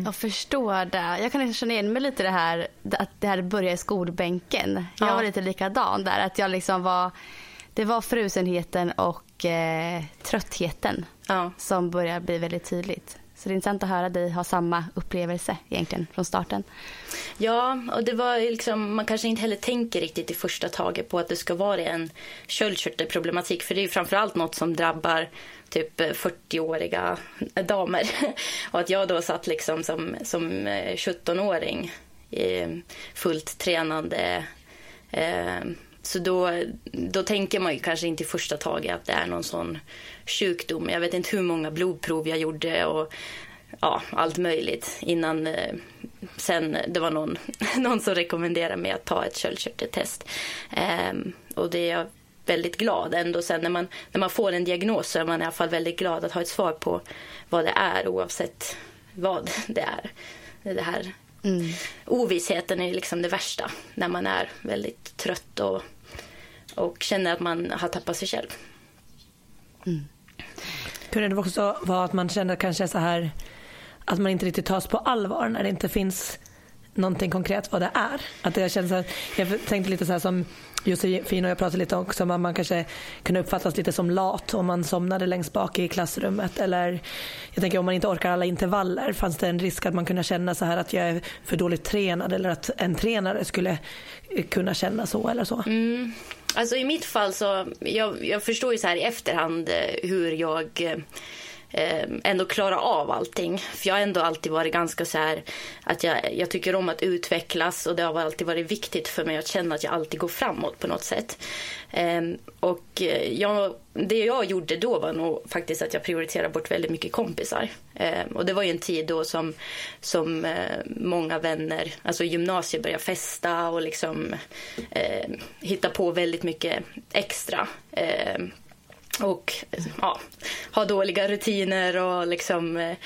Jag förstår det. Jag kan liksom känna igen mig lite i det här att det här började i skolbänken. Jag Ja. var lite likadan där. Att jag liksom var, det var frusenheten och eh, tröttheten Ja. som började bli väldigt tydligt. Så det är intressant att höra dig ha samma upplevelse egentligen från starten. Ja, och det var liksom, man kanske inte heller tänker riktigt i första taget på att det ska vara en köldkörtelproblematik. För det är ju framförallt något som drabbar typ eh, 40-åriga damer. Och att jag då satt liksom som, som eh, 17-åring eh, fullt tränande. Så då, då tänker man ju kanske inte i första taget att det är någon sån sjukdom. Jag vet inte hur många blodprov jag gjorde och ja, allt möjligt innan sen det var någon, någon som rekommenderade mig att ta ett köldkörteltest. Ehm, och det jag väldigt glad ändå sen när man, när man får en diagnos så är man i alla fall väldigt glad att ha ett svar på vad det är oavsett vad det är. Det här Ovissheten är liksom det värsta när man är väldigt trött och, och känner att man har tappat sig själv. Kunde det också vara att man kände kanske så här att man inte riktigt tas på allvar när det inte finns någonting konkret vad det är. Att det känns så här, jag tänkte lite så här som Josefin och jag pratade lite också om att man kanske kunde uppfattas lite som lat om man somnade längst bak i klassrummet. Eller jag tänker om man inte orkar alla intervaller. Fanns det en risk att man kunde känna så här att jag är för dåligt tränad eller att en tränare skulle kunna känna så eller så? Mm. Alltså i mitt fall så, jag, jag förstår ju så här i efterhand eh, hur jag eh, Ehm, ändå klara av allting. För jag har ändå alltid varit ganska så här att jag, jag tycker om att utvecklas och det har alltid varit viktigt för mig att känna att jag alltid går framåt på något sätt. Ehm, och eh, jag, det jag gjorde då var nog faktiskt att jag prioriterade bort väldigt mycket kompisar. Ehm, och det var ju en tid då som, som eh, många vänner, alltså gymnasiet började festa och liksom eh, hitta på väldigt mycket extra. Eh, och ja, ha dåliga rutiner och liksom eh,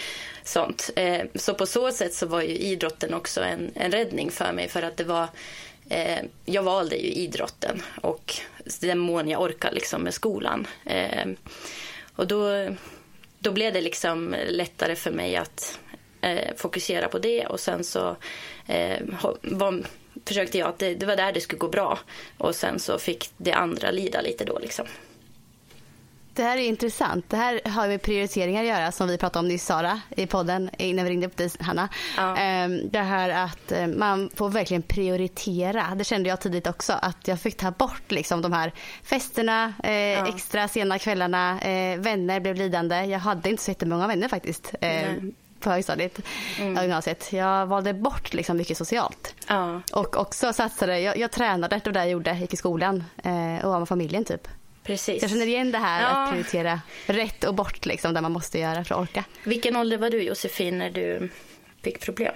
sånt. Eh, så på så sätt så var ju idrotten också en, en räddning för mig för att det var eh, jag valde ju idrotten och den mån jag orkar liksom med skolan. Eh, och då, då blev det liksom lättare för mig att eh, fokusera på det och sen så eh, var, försökte jag att det, det, var där det skulle gå bra och sen så fick det andra lida lite då liksom. Det här är intressant. Det här har med prioriteringar att göra som vi pratade om nyss Sara i podden innan vi ringde upp dig Hanna. Ja. Ehm, det här att eh, man får verkligen prioritera. Det kände jag tidigt också att jag fick ta bort liksom de här festerna, eh, ja. extra sena kvällarna, eh, vänner blev lidande. Jag hade inte så jättemånga vänner faktiskt. Mm på högstadiet mm. gymnasiet. Jag valde bort liksom mycket socialt. Ja. Och också satsade, jag, jag tränade, det var det jag gjorde, gick i skolan eh, och var med familjen typ. Precis. Jag känner igen det här ja. att prioritera rätt och bort liksom, där man måste göra för att orka. Vilken ålder var du Josefin när du fick problem?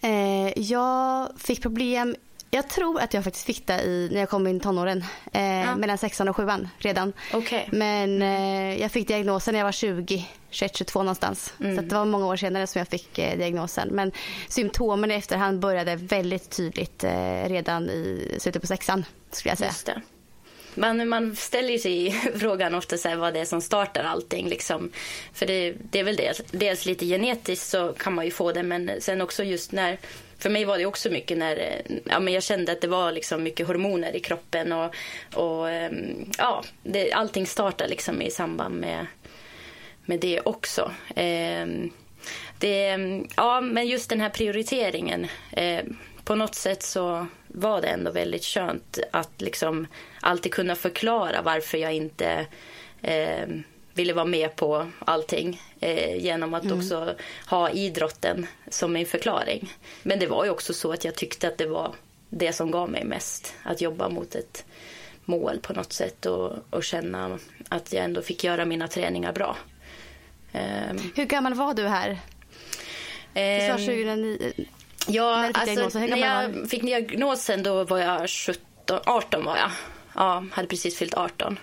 Eh, jag fick problem jag tror att jag faktiskt fick det i, när jag kom in i tonåren. Eh, ja. Mellan sexan och sjuan redan. Okay. Men eh, jag fick diagnosen när jag var 20, 21, 22 någonstans. Mm. Så det var många år senare som jag fick eh, diagnosen. Men symptomen i efterhand började väldigt tydligt eh, redan i slutet på sexan skulle jag säga. Man, man ställer sig frågan ofta så här, vad det är som startar allting. Liksom. För det, det är väl dels, dels lite genetiskt så kan man ju få det men sen också just när för mig var det också mycket när eh, ja, men jag kände att det var liksom mycket hormoner i kroppen och, och ehm, ja, det, allting startar liksom i samband med, med det också. Eh, det, ja, men just den här prioriteringen. Eh, på något sätt så var det ändå väldigt skönt att liksom alltid kunna förklara varför jag inte eh, ville vara med på allting eh, genom att mm. också ha idrotten som min förklaring. Men det var ju också så att jag tyckte att det var det som gav mig mest. Att jobba mot ett mål på något sätt och, och känna att jag ändå fick göra mina träningar bra. Eh, Hur gammal var du här? Det var 2009. Ja, när, alltså, när jag fick diagnosen då var jag 17, 18 var jag. Ja, hade precis fyllt 18.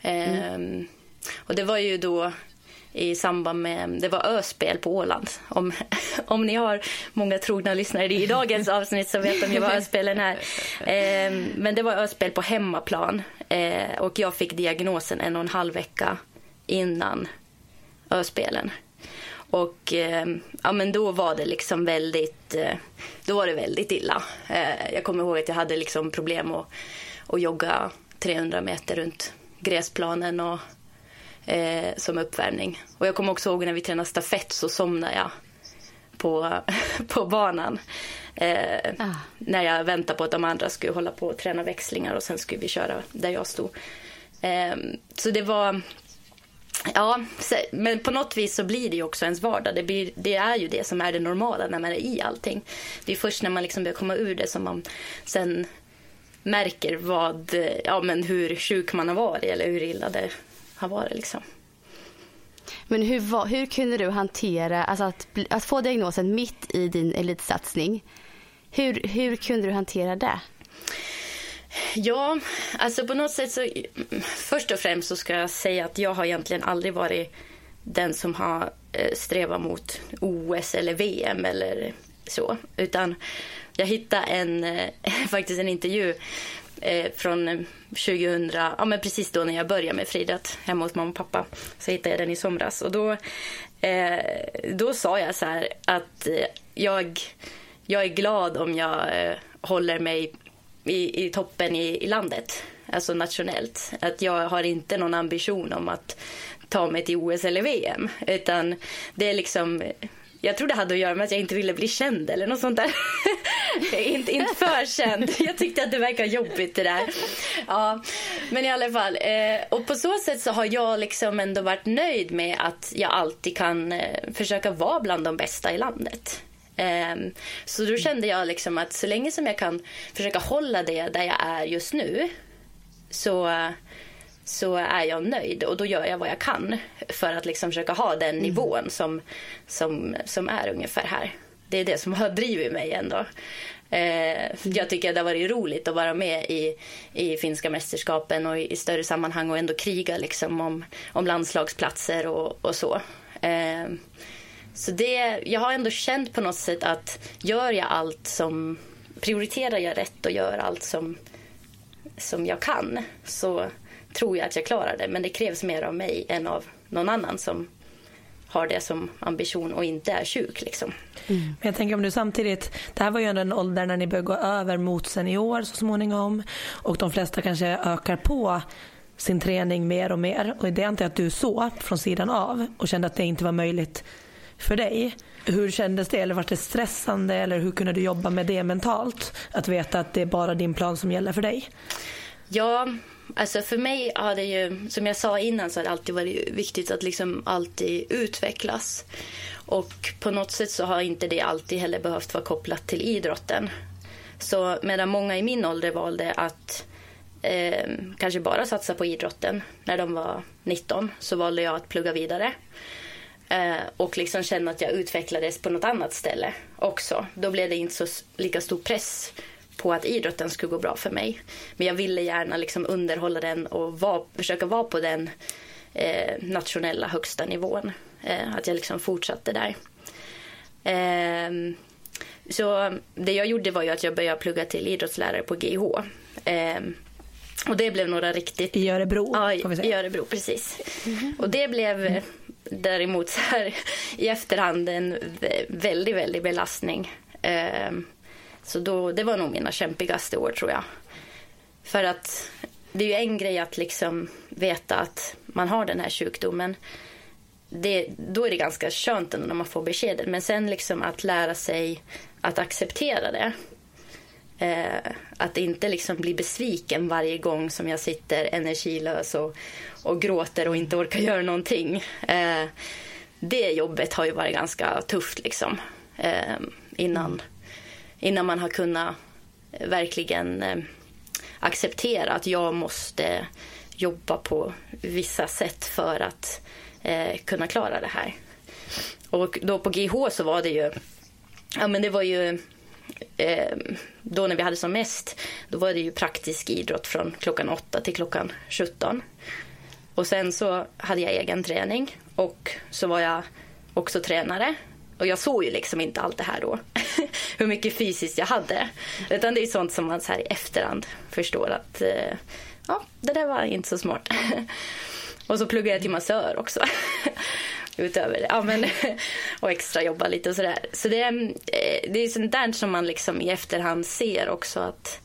Mm. Ehm, och det var ju då i samband med, det var öspel på Åland. Om, om ni har många trogna lyssnare i dagens avsnitt så vet de ju vad öspelen är. Ehm, men det var öspel på hemmaplan ehm, och jag fick diagnosen en och en halv vecka innan öspelen. Och eh, ja, men då var det liksom väldigt, eh, då var det väldigt illa. Eh, jag kommer ihåg att jag hade liksom problem att, att jogga 300 meter runt gräsplanen och, som uppvärmning. Och jag kommer också ihåg när vi tränade stafett så somnade jag på, på banan. Ah. När jag väntade på att de andra skulle hålla på och träna växlingar och sen skulle vi köra där jag stod. Så det var Ja, men på något vis så blir det ju också ens vardag. Det, blir, det är ju det som är det normala när man är i allting. Det är först när man liksom börjar komma ur det som man sen märker vad, ja, men hur sjuk man har varit eller hur illa det har varit. Liksom. Men hur, hur kunde du hantera alltså att, att få diagnosen mitt i din elitsatsning? Hur, hur kunde du hantera det? Ja, alltså på något sätt så... Först och främst så ska jag säga att jag har egentligen aldrig varit den som har eh, strävat mot OS eller VM eller så. Utan jag hittade en, eh, faktiskt en intervju eh, från 2000, ja men precis då när jag började med friidrott hemma hos mamma och pappa. Så hittade jag den i somras och då, då sa jag så här att jag, jag är glad om jag håller mig i, i toppen i, i landet, alltså nationellt. Att jag har inte någon ambition om att ta mig till OS eller VM, utan det är liksom jag tror det hade att göra med att jag inte ville bli känd eller något sånt där. inte, inte för känd. Jag tyckte att det verkar jobbigt det där. Ja, men i alla fall. Eh, och på så sätt så har jag liksom ändå varit nöjd med att jag alltid kan eh, försöka vara bland de bästa i landet. Um, så då kände jag liksom att så länge som jag kan försöka hålla det där jag är just nu så, så är jag nöjd och då gör jag vad jag kan för att liksom försöka ha den mm. nivån som, som, som är ungefär här. Det är det som har drivit mig ändå. Eh, jag tycker det har varit roligt att vara med i, i finska mästerskapen och i, i större sammanhang och ändå kriga liksom om, om landslagsplatser och, och så. Eh, så det, jag har ändå känt på något sätt att gör jag allt som prioriterar jag rätt och gör allt som, som jag kan så tror jag att jag klarar det. Men det krävs mer av mig än av någon annan som har det som ambition och inte är sjuk. Liksom. Mm. Men jag tänker om du samtidigt, det här var ju en ålder när ni börjar gå över mot senior så småningom och de flesta kanske ökar på sin träning mer och mer och det antar jag att du såg från sidan av och kände att det inte var möjligt för dig. Hur kändes det? Eller var det stressande? Eller hur kunde du jobba med det mentalt? Att veta att det är bara din plan som gäller för dig? Ja, alltså för mig har det ju, som jag sa innan, så har det alltid varit viktigt att liksom alltid utvecklas. Och på något sätt så har inte det alltid heller behövt vara kopplat till idrotten. Så medan många i min ålder valde att eh, kanske bara satsa på idrotten när de var 19 så valde jag att plugga vidare. Eh, och liksom känna att jag utvecklades på något annat ställe också. Då blev det inte så lika stor press på att idrotten skulle gå bra för mig. Men jag ville gärna liksom underhålla den och var, försöka vara på den eh, nationella högsta nivån. Eh, att jag liksom fortsatte där. Eh, så det jag gjorde var ju att jag började plugga till idrottslärare på GH. Ehm, och det blev några riktigt... I Örebro? Ja, i Örebro precis. Mm -hmm. Och det blev däremot så här, i efterhand en väldigt, väldigt belastning. Ehm, så då, det var nog mina kämpigaste år tror jag. För att det är ju en grej att liksom veta att man har den här sjukdomen. Det, då är det ganska skönt när man får beskedet. Men sen liksom att lära sig att acceptera det. Eh, att inte liksom bli besviken varje gång som jag sitter energilös och, och gråter och inte orkar göra någonting. Eh, det jobbet har ju varit ganska tufft liksom. Eh, innan, innan man har kunnat verkligen eh, acceptera att jag måste jobba på vissa sätt för att eh, kunna klara det här. Och då på GH så var det ju, ja men det var ju eh, då när vi hade som mest, då var det ju praktisk idrott från klockan 8 till klockan 17. Och sen så hade jag egen träning och så var jag också tränare. Och jag såg ju liksom inte allt det här då. Hur mycket fysiskt jag hade. Utan det är sånt som man så här i efterhand förstår att eh, ja, det där var inte så smart. och så pluggade jag till massör också utöver det. Ja, men, och extra jobba lite och sådär. Så det, är, det är sånt där som man liksom i efterhand ser också att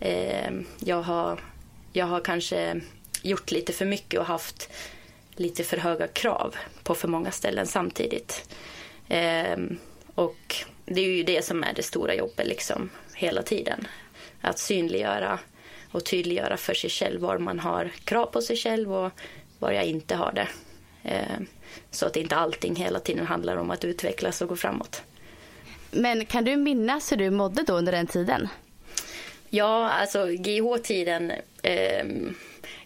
eh, jag, har, jag har kanske gjort lite för mycket och haft lite för höga krav på för många ställen samtidigt. Eh, och det är ju det som är det stora jobbet liksom hela tiden. Att synliggöra och tydliggöra för sig själv var man har krav på sig själv och var jag inte har det. Eh, så att inte allting hela tiden handlar om att utvecklas och gå framåt. Men kan du minnas hur du mådde då under den tiden? Ja, alltså GH-tiden. Eh,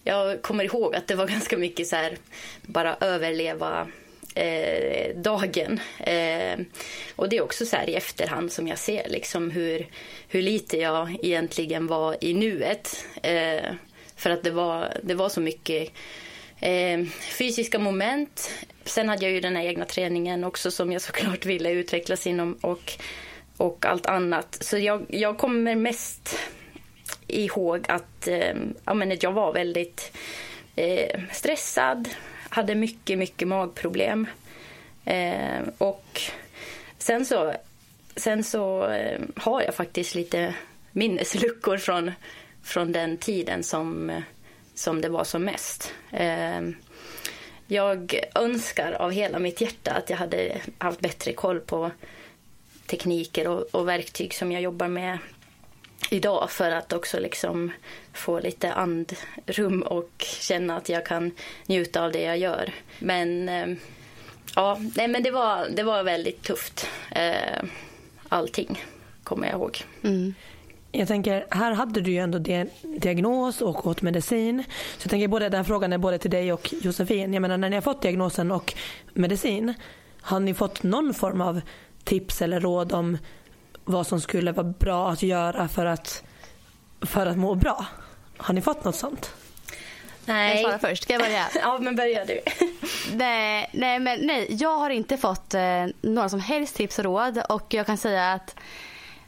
jag kommer ihåg att det var ganska mycket så här, bara överleva eh, dagen. Eh, och det är också så här i efterhand som jag ser liksom hur, hur lite jag egentligen var i nuet. Eh, för att det var, det var så mycket eh, fysiska moment. Sen hade jag ju den här egna träningen också som jag såklart ville utvecklas inom och, och allt annat. Så jag, jag kommer mest ihåg att, eh, ja, men jag var väldigt eh, stressad, hade mycket, mycket magproblem. Eh, och sen så, sen så eh, har jag faktiskt lite minnesluckor från, från den tiden som eh, som det var som mest. Ehm, jag önskar av hela mitt hjärta att jag hade haft bättre koll på tekniker och, och verktyg som jag jobbar med idag för att också liksom få lite andrum och känna att jag kan njuta av det jag gör. Men ehm, ja, nej, men det var, det var väldigt tufft. Eh, allting kommer jag ihåg. Mm. Jag tänker, här hade du ju ändå diagnos och åt medicin. Så jag tänker både, den frågan är både till dig och Josefin. Jag menar när ni har fått diagnosen och medicin, har ni fått någon form av tips eller råd om vad som skulle vara bra att göra för att, för att må bra? Har ni fått något sånt? Nej. Jag svarar först. Ska jag börja? ja, men börja du. nej, nej, men nej, jag har inte fått eh, några som helst tips och råd och jag kan säga att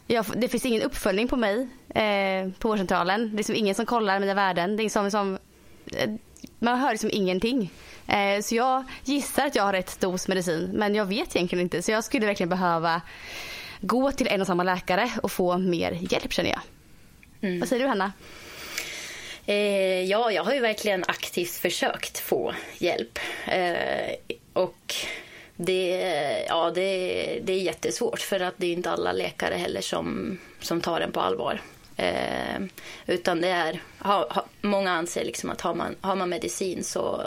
jag, det finns ingen uppföljning på mig eh, på vårdcentralen. Det är liksom ingen som kollar mina värden. Det är som, som, eh, man hör liksom ingenting. Eh, så jag gissar att jag har rätt dos medicin men jag vet egentligen inte. Så jag skulle verkligen behöva gå till en och samma läkare och få mer hjälp känner jag. Mm. Vad säger du Hanna? Eh, ja, jag har ju verkligen aktivt försökt få hjälp. Eh, och det, ja, det, det är jättesvårt för att det är inte alla läkare heller som, som tar den på allvar. Eh, utan det är, ha, ha, många anser liksom att har man, har man medicin så,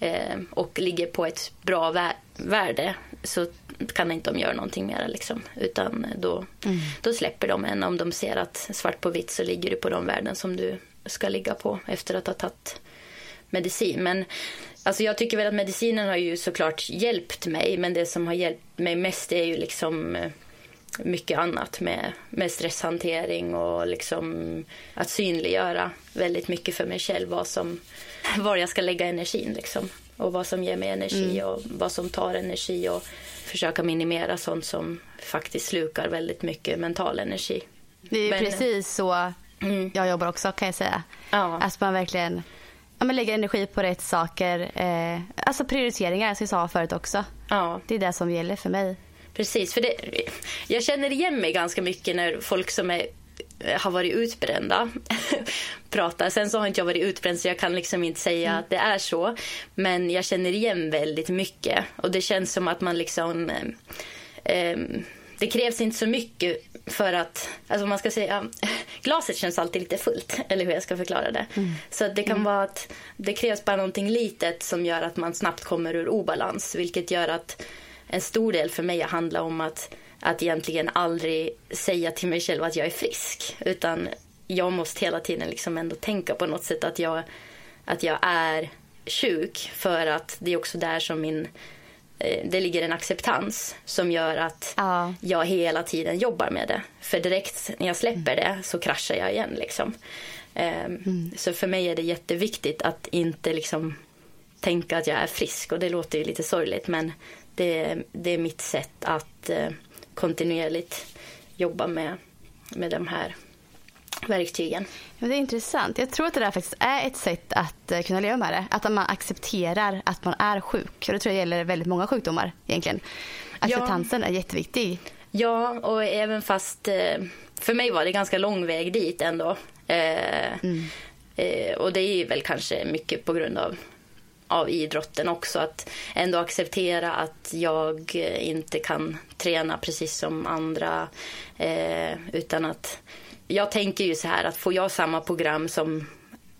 eh, och ligger på ett bra vä värde så kan inte de göra någonting mer. Liksom. Utan då, mm. då släpper de en om de ser att svart på vitt så ligger du på de värden som du ska ligga på efter att ha tagit medicin. Men alltså jag tycker väl att medicinen har ju såklart hjälpt mig men det som har hjälpt mig mest är ju liksom eh, mycket annat med, med stresshantering och liksom att synliggöra väldigt mycket för mig själv vad som, var jag ska lägga energin liksom. Och vad som ger mig energi mm. och vad som tar energi och försöka minimera sånt som faktiskt slukar väldigt mycket mental energi. Det är Men, precis så mm. jag jobbar också kan jag säga. Ja. Att man verkligen ja, men lägger energi på rätt saker. Eh, alltså prioriteringar som jag sa förut också. Ja. Det är det som gäller för mig. Precis, för det, jag känner igen mig ganska mycket när folk som är, har varit utbrända pratar. Sen så har inte jag varit utbränd så jag kan liksom inte säga mm. att det är så. Men jag känner igen väldigt mycket och det känns som att man liksom eh, eh det krävs inte så mycket för att, alltså man ska säga, glaset känns alltid lite fullt, eller hur jag ska förklara det. Mm. Så det kan mm. vara att det krävs bara någonting litet som gör att man snabbt kommer ur obalans, vilket gör att en stor del för mig handlar om att, att egentligen aldrig säga till mig själv att jag är frisk, utan jag måste hela tiden liksom ändå tänka på något sätt att jag, att jag är sjuk för att det är också där som min det ligger en acceptans som gör att ja. jag hela tiden jobbar med det. För direkt när jag släpper det så kraschar jag igen. Liksom. Ehm, mm. Så för mig är det jätteviktigt att inte liksom tänka att jag är frisk. Och det låter ju lite sorgligt men det, det är mitt sätt att eh, kontinuerligt jobba med, med de här verktygen. Ja, det är intressant. Jag tror att det där faktiskt är ett sätt att uh, kunna leva med det. Att man accepterar att man är sjuk. Och det tror jag gäller väldigt många sjukdomar egentligen. Acceptansen ja. är jätteviktig. Ja, och även fast uh, för mig var det ganska lång väg dit ändå. Uh, mm. och det är väl kanske mycket på grund av av idrotten också. Att ändå acceptera att jag inte kan träna precis som andra. utan att jag tänker ju så här att får jag samma program som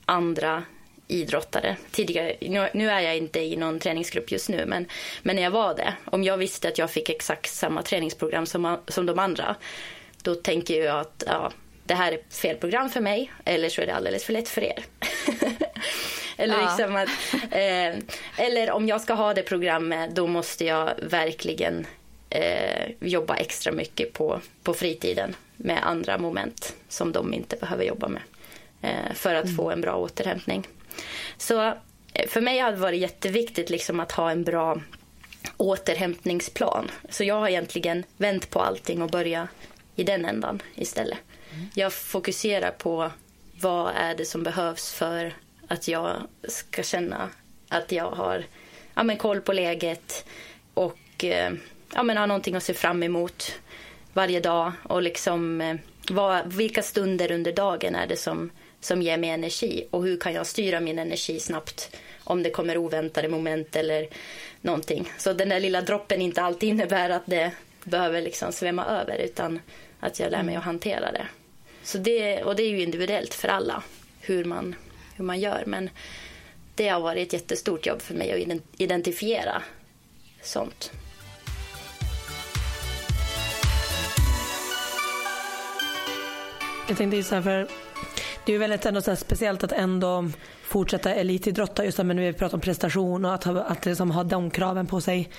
andra idrottare tidigare. Nu, är jag inte i någon träningsgrupp just nu, men, men när jag var det. Om jag visste att jag fick exakt samma träningsprogram som, som de andra, då tänker jag att ja, det här är fel program för mig, eller så är det alldeles för lätt för er. eller, ja. liksom att, eh, eller om jag ska ha det programmet, då måste jag verkligen eh, jobba extra mycket på, på fritiden med andra moment som de inte behöver jobba med eh, för att mm. få en bra återhämtning. Så eh, för mig har det varit jätteviktigt liksom att ha en bra återhämtningsplan. Så jag har egentligen vänt på allting och börjat i den ändan istället. Mm. Jag fokuserar på vad är det som behövs för att jag ska känna att jag har ja, men koll på läget och eh, ja, men har någonting att se fram emot varje dag och liksom eh, vad, vilka stunder under dagen är det som, som ger mig energi och hur kan jag styra min energi snabbt om det kommer oväntade moment eller någonting. Så den där lilla droppen inte alltid innebär att det behöver liksom svämma över utan att jag lär mig att hantera det. Så det och det är ju individuellt för alla hur man, hur man gör. Men det har varit ett jättestort jobb för mig att identifiera sånt. Jag tänkte så här, för det är ju väldigt ändå så speciellt att ändå fortsätta elitidrotta just men vi pratar om prestation och att, att liksom ha de kraven på sig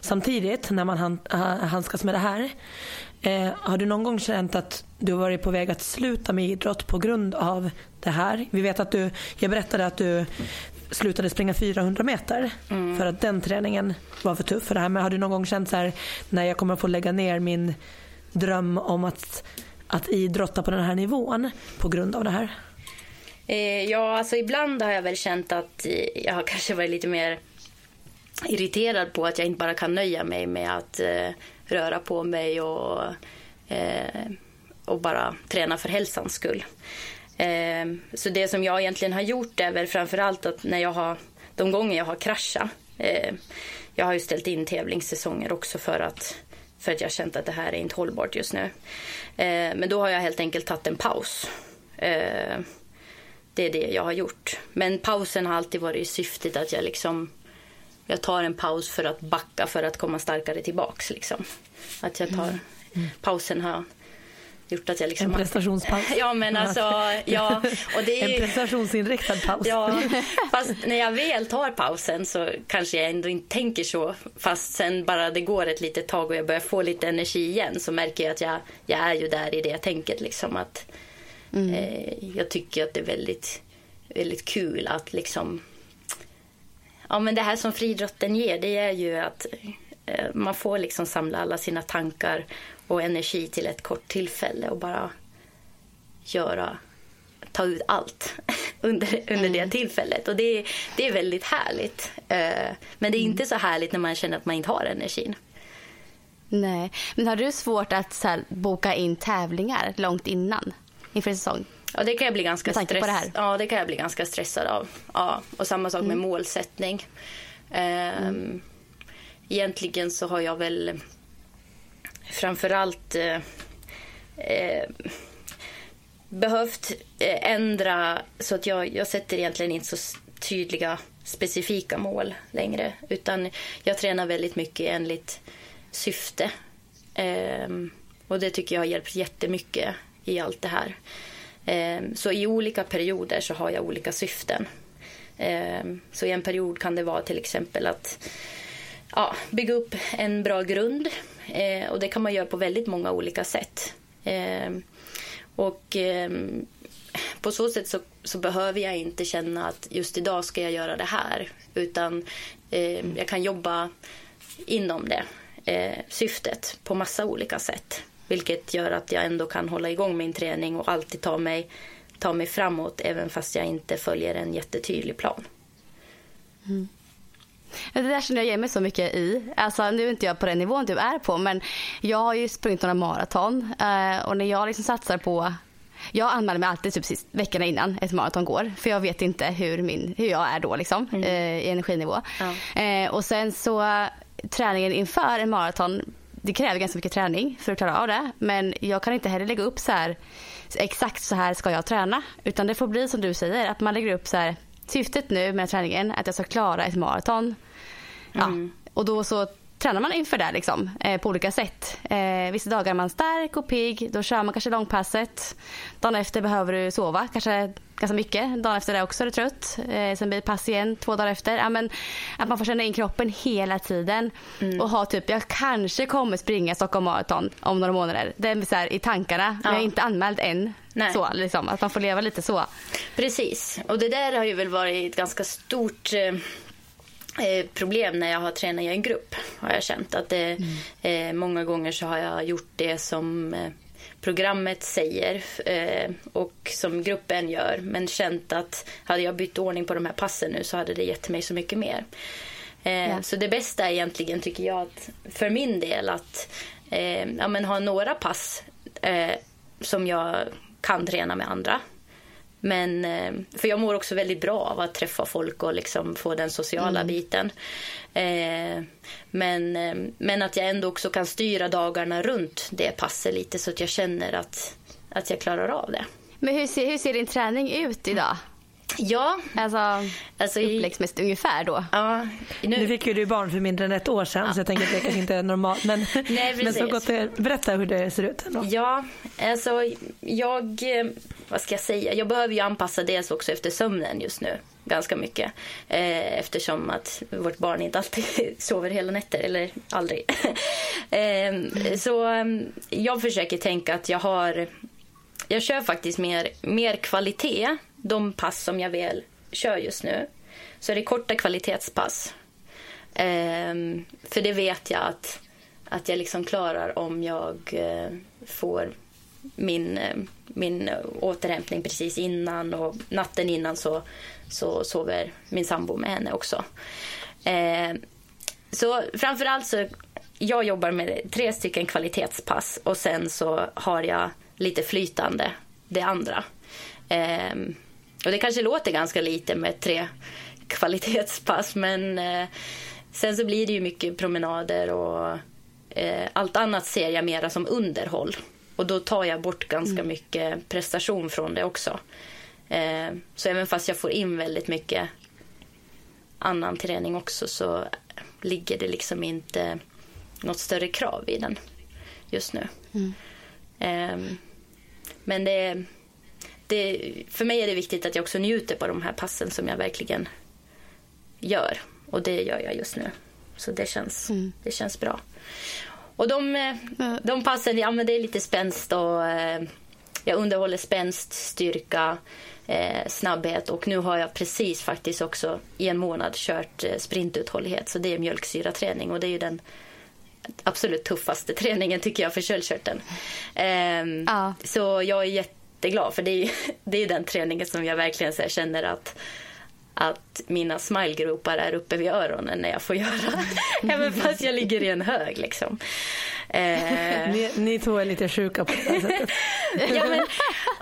samtidigt när man handskas med det här. Eh, har du någon gång känt att du har varit på väg att sluta med idrott på grund av det här? Vi vet att du, jag berättade att du slutade springa 400 meter mm. för att den träningen var för tuff för det här. Men har du någon gång känt så här, när jag kommer få lägga ner min dröm om att, att idrotta på den här nivån på grund av det här? Eh, ja, alltså ibland har jag väl känt att jag har kanske varit lite mer irriterad på att jag inte bara kan nöja mig med att eh, röra på mig och, eh, och bara träna för hälsans skull. Eh, så det som jag egentligen har gjort är väl framförallt att när jag har, de gånger jag har kraschat. Eh, jag har ju ställt in tävlingssäsonger också för att, för att jag har känt att det här är inte hållbart just nu. Eh, men då har jag helt enkelt tagit en paus. Eh, det är det jag har gjort. Men pausen har alltid varit i syftet att jag liksom jag tar en paus för att backa för att komma starkare tillbaks. Liksom. Att jag tar mm. pausen har gjort att jag liksom... En prestationspaus? Ja, men alltså... Ja, och det är En prestationsinriktad paus? Ja, fast när jag väl tar pausen så kanske jag ändå inte tänker så. Fast sen bara det går ett litet tag och jag börjar få lite energi igen så märker jag att jag, jag är ju där i det tänket. Liksom, att, mm. eh, jag tycker att det är väldigt, väldigt kul att liksom ja, men det här som friidrotten ger det är ju att eh, man får liksom samla alla sina tankar och energi till ett kort tillfälle och bara göra, ta ut allt under, under mm. det tillfället. Och det, det är väldigt härligt. Eh, men det är inte så härligt när man känner att man inte har energin. Nej, men har du svårt att så här, boka in tävlingar långt innan inför en säsong? Ja, det kan jag bli ganska, stress... det ja, det kan jag bli ganska stressad av. Ja, och samma sak med mm. målsättning. Ehm, mm. Egentligen så har jag väl framförallt eh, eh, behövt eh, ändra så att jag, jag sätter egentligen inte så tydliga specifika mål längre. Utan jag tränar väldigt mycket enligt syfte. Ehm, och det tycker jag har hjälpt jättemycket i allt det här. Ehm, så i olika perioder så har jag olika syften. Ehm, så i en period kan det vara till exempel att ja, bygga upp en bra grund. Eh, och det kan man göra på väldigt många olika sätt. Ehm, och ehm, på så sätt så, så, behöver jag inte känna att just idag ska jag göra det här. Utan ehm, jag kan jobba inom det eh, syftet på massa olika sätt. Vilket gör att jag ändå kan hålla igång min träning och alltid ta mig, ta mig framåt även fast jag inte följer en jättetydlig plan. Mm. Det där känner jag igen mig så mycket i. Alltså, nu är inte jag på den nivån du är på men jag har ju sprungit några maraton eh, och när jag liksom satsar på jag anmäler mig alltid typ veckorna innan ett maraton går för jag vet inte hur, min, hur jag är då liksom, mm. eh, i energinivå. Ja. Eh, och sen så träningen inför en maraton det kräver ganska mycket träning för att klara av det. Men jag kan inte heller lägga upp så här exakt så här ska jag träna. Utan det får bli som du säger att man lägger upp så här syftet nu med träningen att jag ska klara ett maraton. Ja, mm. och då så tränar man inför det liksom, eh, på olika sätt. Eh, vissa dagar är man stark och pigg, då kör man kanske långpasset. Dagen efter behöver du sova, kanske ganska mycket. Dagen efter det också är du trött. Eh, sen blir det pass igen två dagar efter. Ja, men, att man får känna in kroppen hela tiden. Mm. Och ha typ, jag kanske kommer springa Stockholm Marathon om några månader. Det är så här, i tankarna, ja. jag är inte anmäld än. Nej. Så, liksom, att man får leva lite så. Precis, och det där har ju väl varit ett ganska stort Eh, problem när jag har tränat i en grupp. har jag känt att det, mm. eh, Många gånger så har jag gjort det som eh, programmet säger eh, och som gruppen gör. Men känt att hade jag bytt ordning på de här passen nu så hade det gett mig så mycket mer. Eh, ja. Så det bästa är egentligen tycker jag att, för min del att eh, ja, men ha några pass som jag kan träna med andra. Men, eh, för jag mår också väldigt bra av att träffa folk och liksom få den sociala mm. biten. Eh, men, eh, men att jag ändå också kan styra dagarna runt det passet lite så att jag känner att, att jag klarar av det. Men hur ser, hur ser din träning ut idag? Ja. Alltså, alltså uppläggsmässigt ungefär då. Ja, nu... nu fick ju du barn för mindre än ett år sedan ja. så jag tänker att det kanske inte är normalt. Men, Nej, men så gott berätta hur det ser ut. Ändå. Ja, alltså jag, vad ska jag säga, jag behöver ju anpassa dels också efter sömnen just nu ganska mycket. Eh, eftersom att vårt barn inte alltid sover hela nätter, eller aldrig. eh, så ehm, jag försöker tänka att jag har, jag kör faktiskt mer, mer kvalitet de pass som jag väl kör just nu. Så är det korta kvalitetspass. Ehm, för det vet jag att, att jag liksom klarar om jag eh, får min, eh, min återhämtning precis innan och natten innan så, så sover min sambo med henne också. Ehm, så framförallt så jag jobbar med tre stycken kvalitetspass och sen så har jag lite flytande det andra. Ehm, och det kanske låter ganska lite med tre kvalitetspass men eh, sen så blir det ju mycket promenader och eh, allt annat ser jag mera som underhåll. Och då tar jag bort ganska mm. mycket prestation från det också. Eh, så även fast jag får in väldigt mycket annan träning också så ligger det liksom inte något större krav i den just nu. Mm. Eh, men det det, för mig är det viktigt att jag också njuter på de här passen som jag verkligen gör. Och det gör jag just nu. Så det känns, mm. det känns bra. Och de, de passen, ja men det är lite spänst och eh, jag underhåller spänst, styrka, eh, snabbhet och nu har jag precis faktiskt också i en månad kört eh, sprintuthållighet så det är mjölksyraträning och det är ju den absolut tuffaste träningen tycker jag för köldkörteln. Eh, ja. Så jag är jätte jätteglad för det är, det är den träningen som jag verkligen så känner att att mina smilegropar är uppe vid öronen när jag får göra. Även fast jag ligger i en hög liksom. Eh... Ni, ni två är lite sjuka på det sättet. ja, men,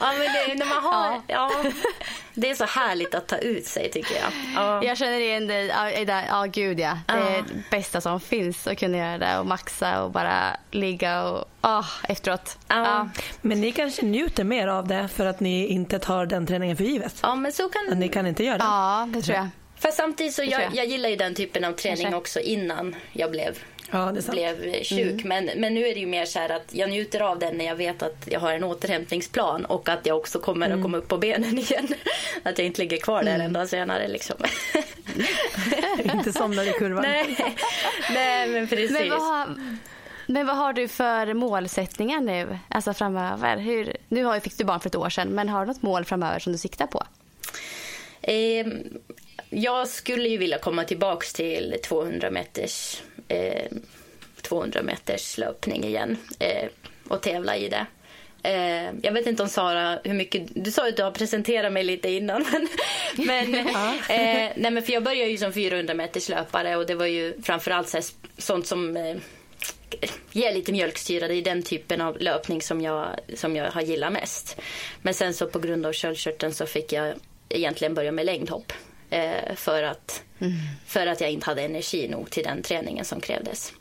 ja, men det, när man har, ja. ja. det är så härligt att ta ut sig tycker jag. Ja. Jag känner igen dig. Ja, ja, gud ja. Det är det bästa som finns att kunna göra det och maxa och bara ligga och oh, efteråt. Ja. Men ni kanske njuter mer av det för att ni inte tar den träningen för givet? Ja, men så kan... Ni kan inte göra det? Ja, det tror jag. För samtidigt så jag, jag gillar ju den typen av träning också innan jag blev ja, blev sjuk. Mm. Men, men nu är det ju mer så här att jag njuter av den när jag vet att jag har en återhämtningsplan och att jag också kommer mm. att komma upp på benen igen. Att jag inte ligger kvar där mm. en dag senare. Liksom. inte somnar i kurvan. Nej, Nej men precis. Men vad, har, men vad har du för målsättningar nu, alltså framöver? Hur, nu har, fick du barn för ett år sedan, men har du något mål framöver som du siktar på? Eh, jag skulle ju vilja komma tillbaka till 200 meters, eh, 200 meters löpning igen eh, och tävla i det. Eh, jag vet inte om Sara, hur mycket, du sa att du har presenterat mig lite innan. Men, men, eh, nej, men för jag började ju som 400 meters löpare och det var ju framförallt så här, sånt som eh, ger lite mjölksyra. Det är den typen av löpning som jag, som jag har gillat mest. Men sen så på grund av köldkörteln så fick jag egentligen börja med längdhopp eh, för, att, mm. för att jag inte hade energi nog till den träningen som krävdes.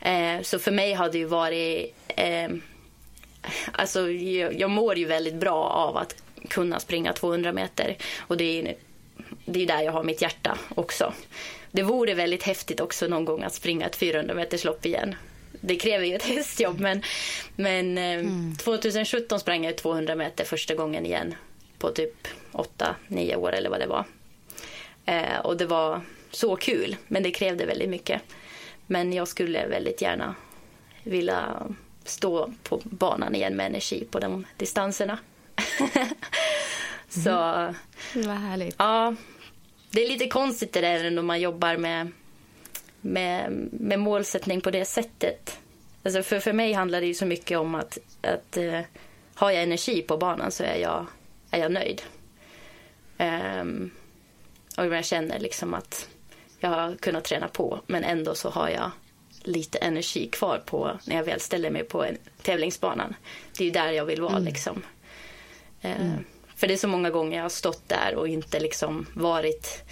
Eh, så för mig har det ju varit... Eh, alltså, jag, jag mår ju väldigt bra av att kunna springa 200 meter. Och det är, det är där jag har mitt hjärta också. Det vore väldigt häftigt också någon gång att springa ett 400 meters lopp igen. Det kräver ju ett hästjobb men, men eh, mm. 2017 sprang jag 200 meter första gången igen på typ 8-9 år eller vad det var. Eh, och det var så kul, men det krävde väldigt mycket. Men jag skulle väldigt gärna vilja stå på banan igen med energi på de distanserna. så... Mm. Vad härligt. Ja. Det är lite konstigt det där när man jobbar med, med, med målsättning på det sättet. Alltså för, för mig handlar det ju så mycket om att, att uh, har jag energi på banan så är jag, är jag nöjd. Um, och jag känner liksom att jag har kunnat träna på men ändå så har jag lite energi kvar på när jag väl ställer mig på en tävlingsbanan. Det är ju där jag vill vara mm. liksom. Eh, mm. För det är så många gånger jag har stått där och inte liksom varit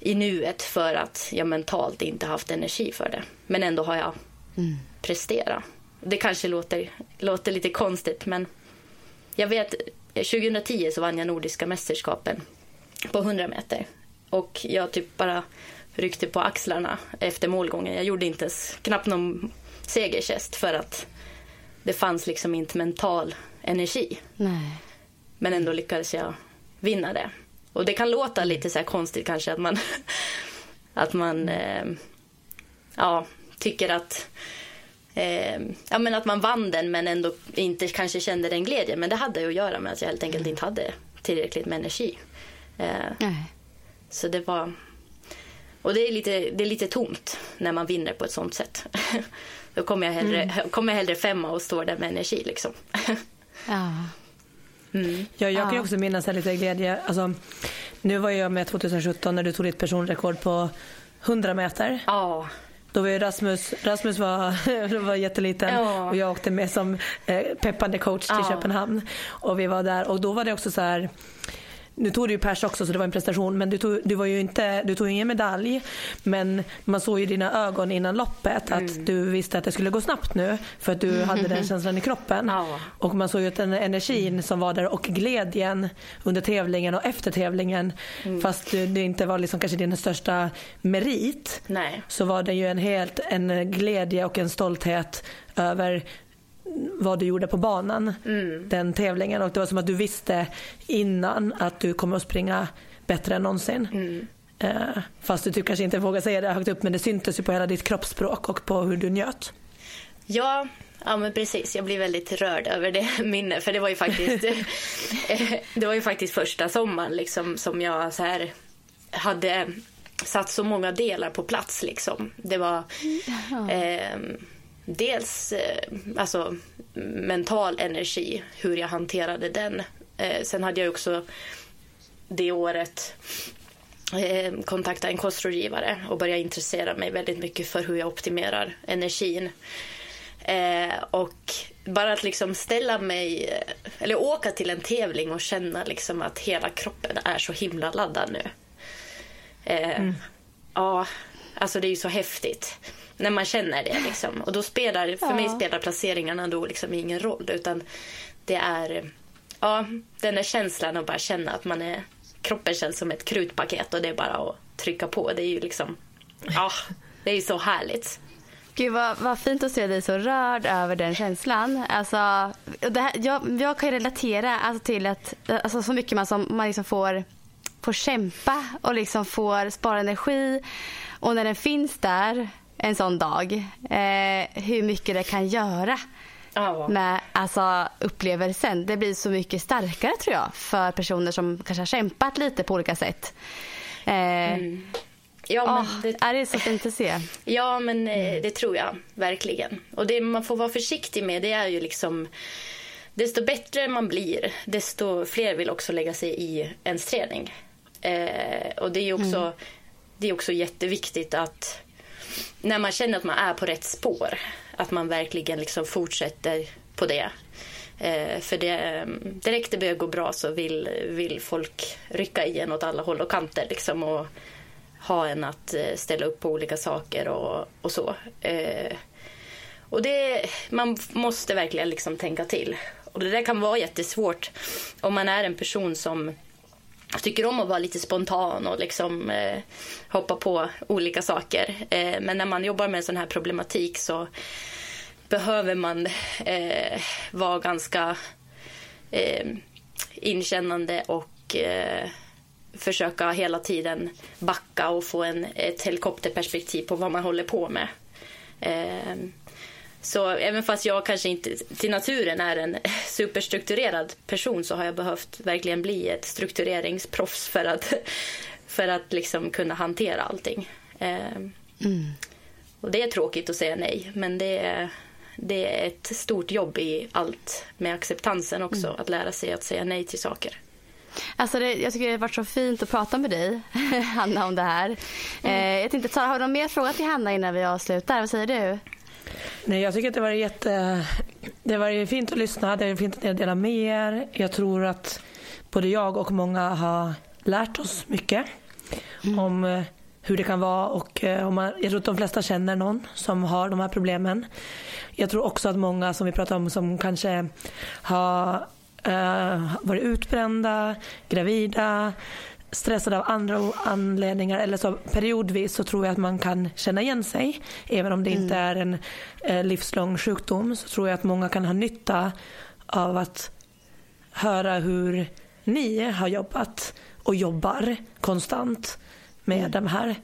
i nuet för att jag mentalt inte haft energi för det. Men ändå har jag mm. presterat. Det kanske låter, låter lite konstigt men jag vet 2010 så vann jag Nordiska mästerskapen på 100 meter. Och jag typ bara ryckte på axlarna efter målgången. Jag gjorde inte ens knappt någon segergest för att det fanns liksom inte mental energi. Nej. Men ändå lyckades jag vinna det. Och det kan låta lite så konstigt kanske att man, att man eh, ja, tycker att eh, ja, men att man vann den men ändå inte kanske kände den glädjen. Men det hade att göra med att jag helt enkelt inte hade tillräckligt med energi. Eh, så det var... Och det är, lite, det är lite tomt när man vinner på ett sånt sätt. Då kommer jag hellre, mm. kommer jag hellre femma och står där med energi. Liksom. ja. Mm. Ja, jag kan också minnas lite glädje. Alltså, nu var jag med 2017 när du tog ditt personrekord på 100 meter. Ja. Då var Rasmus, Rasmus var, var jätteliten ja. och jag åkte med som eh, peppande coach till ja. Köpenhamn. Och vi var där och då var det också så här nu tog du ju pers också så det var en prestation men du tog, du var ju inte, du tog ingen medalj. Men man såg i dina ögon innan loppet att mm. du visste att det skulle gå snabbt nu för att du hade den känslan i kroppen. Ja. Och man såg ju den energin som var där och glädjen under tävlingen och efter tävlingen. Mm. Fast det inte var liksom kanske din största merit Nej. så var det ju en helt en glädje och en stolthet över vad du gjorde på banan mm. den tävlingen och det var som att du visste innan att du kommer att springa bättre än någonsin. Mm. Uh, fast du typ kanske inte vågar säga det högt upp men det syntes ju på hela ditt kroppsspråk och på hur du njöt. Ja, ja men precis. Jag blir väldigt rörd över det minnet för det var ju faktiskt det var ju faktiskt första sommaren liksom som jag så här hade satt så många delar på plats liksom. Det var eh, dels eh, alltså, mental energi, hur jag hanterade den. Eh, sen hade jag också det året eh, kontaktat en kostrådgivare och började intressera mig väldigt mycket för hur jag optimerar energin. Eh, och bara att liksom ställa mig, eller åka till en tävling och känna liksom att hela kroppen är så himla laddad nu. Eh, mm. Ja, alltså det är ju så häftigt när man känner det. Liksom. Och då spelar, för ja. mig spelar placeringarna då liksom ingen roll. Utan det är ja, den där känslan att bara känna att man är, kroppen känns som ett krutpaket och det är bara att trycka på. Det är ju liksom, ja, det är ju så härligt. Gud vad, vad fint att se dig så rörd över den känslan. Alltså, här, jag, jag kan relatera alltså, till att alltså, så mycket man, som, man liksom får, får kämpa och liksom får spara energi. Och när den finns där en sån dag. Eh, hur mycket det kan göra ja. med alltså, upplevelsen. Det blir så mycket starkare tror jag för personer som kanske har kämpat lite på olika sätt. Eh, mm. Ja, men oh, det... Är det så fint att se? Ja, men eh, det tror jag verkligen. Och det man får vara försiktig med det är ju liksom desto bättre man blir, desto fler vill också lägga sig i ens träning. Eh, och det är också, mm. det är också jätteviktigt att när man känner att man är på rätt spår, att man verkligen liksom fortsätter på det. Eh, för det, eh, direkt det börjar gå bra så vill, vill folk rycka i en åt alla håll och kanter liksom, och ha en att eh, ställa upp på olika saker och, och så. Eh, och det, man måste verkligen liksom tänka till. Och det där kan vara jättesvårt om man är en person som tycker om att vara lite spontan och liksom eh, hoppa på olika saker. Eh, men när man jobbar med sån här problematik så behöver man eh, vara ganska eh, inkännande och eh, försöka hela tiden backa och få en, ett helikopterperspektiv på vad man håller på med. Eh, så även fast jag kanske inte till naturen är en superstrukturerad person så har jag behövt verkligen bli ett struktureringsproffs för att, för att liksom kunna hantera allting. Eh, mm. Och det är tråkigt att säga nej, men det är, det är ett stort jobb i allt med acceptansen också, mm. att lära sig att säga nej till saker. Alltså det, jag tycker det har varit så fint att prata med dig, Hanna, om det här. Mm. Eh, jag tänkte, har du någon mer fråga till Hanna innan vi avslutar? Vad säger du? Nej, jag tycker att det var jätte... Det var fint att lyssna, det var fint att dela med er. Jag tror att både jag och många har lärt oss mycket mm. om eh, hur det kan vara och eh, om man, jag tror att de flesta känner någon som har de här problemen. Jag tror också att många som vi pratar om som kanske har uh, varit utbrända, gravida, stressade av andra anledningar eller så periodvis så tror jag att man kan känna igen sig. Även om det mm. inte är en eh, livslång sjukdom så tror jag att många kan ha nytta av att höra hur ni har jobbat och jobbar konstant med mm. de här.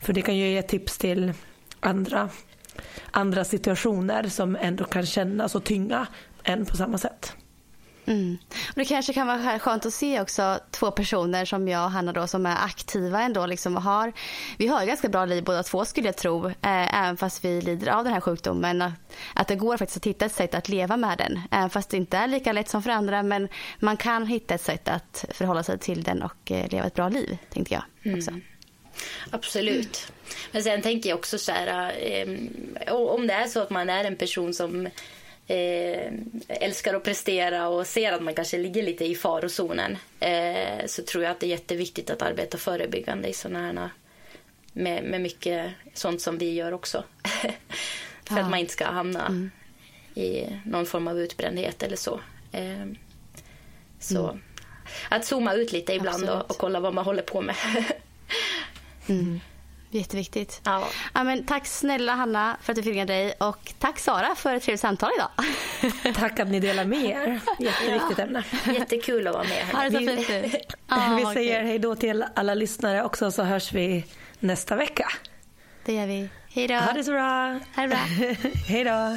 För det kan ju ge tips till andra, andra situationer som ändå kan kännas och tynga en på samma sätt. Mm. Och det kanske kan vara skönt att se också två personer som jag och Hanna då som är aktiva ändå liksom och har, vi har ganska bra liv båda två skulle jag tro, eh, även fast vi lider av den här sjukdomen. Att, att det går faktiskt att hitta ett sätt att leva med den, även fast det inte är lika lätt som för andra men man kan hitta ett sätt att förhålla sig till den och eh, leva ett bra liv tänkte jag också. Mm. Absolut. Men sen tänker jag också så här, eh, om det är så att man är en person som eh, älskar att prestera och ser att man kanske ligger lite i farozonen eh, så tror jag att det är jätteviktigt att arbeta förebyggande i sådana här med, med mycket sånt som vi gör också. För ja. att man inte ska hamna mm. i någon form av utbrändhet eller så. Eh, så mm. att zooma ut lite ibland och, och, kolla vad man håller på med. mm. Jätteviktigt. Ja. Ja, men tack snälla Hanna för att du fick ringa dig och tack Sara för ett trevligt samtal idag. Tack att ni delar med er. Jätteviktigt ämne. Jättekul att vara med. Ha det så fint vi, ah, vi säger hej då till alla lyssnare också så hörs vi nästa vecka. Det gör vi. Hej då. Ha det så bra. Ha det bra. hej då.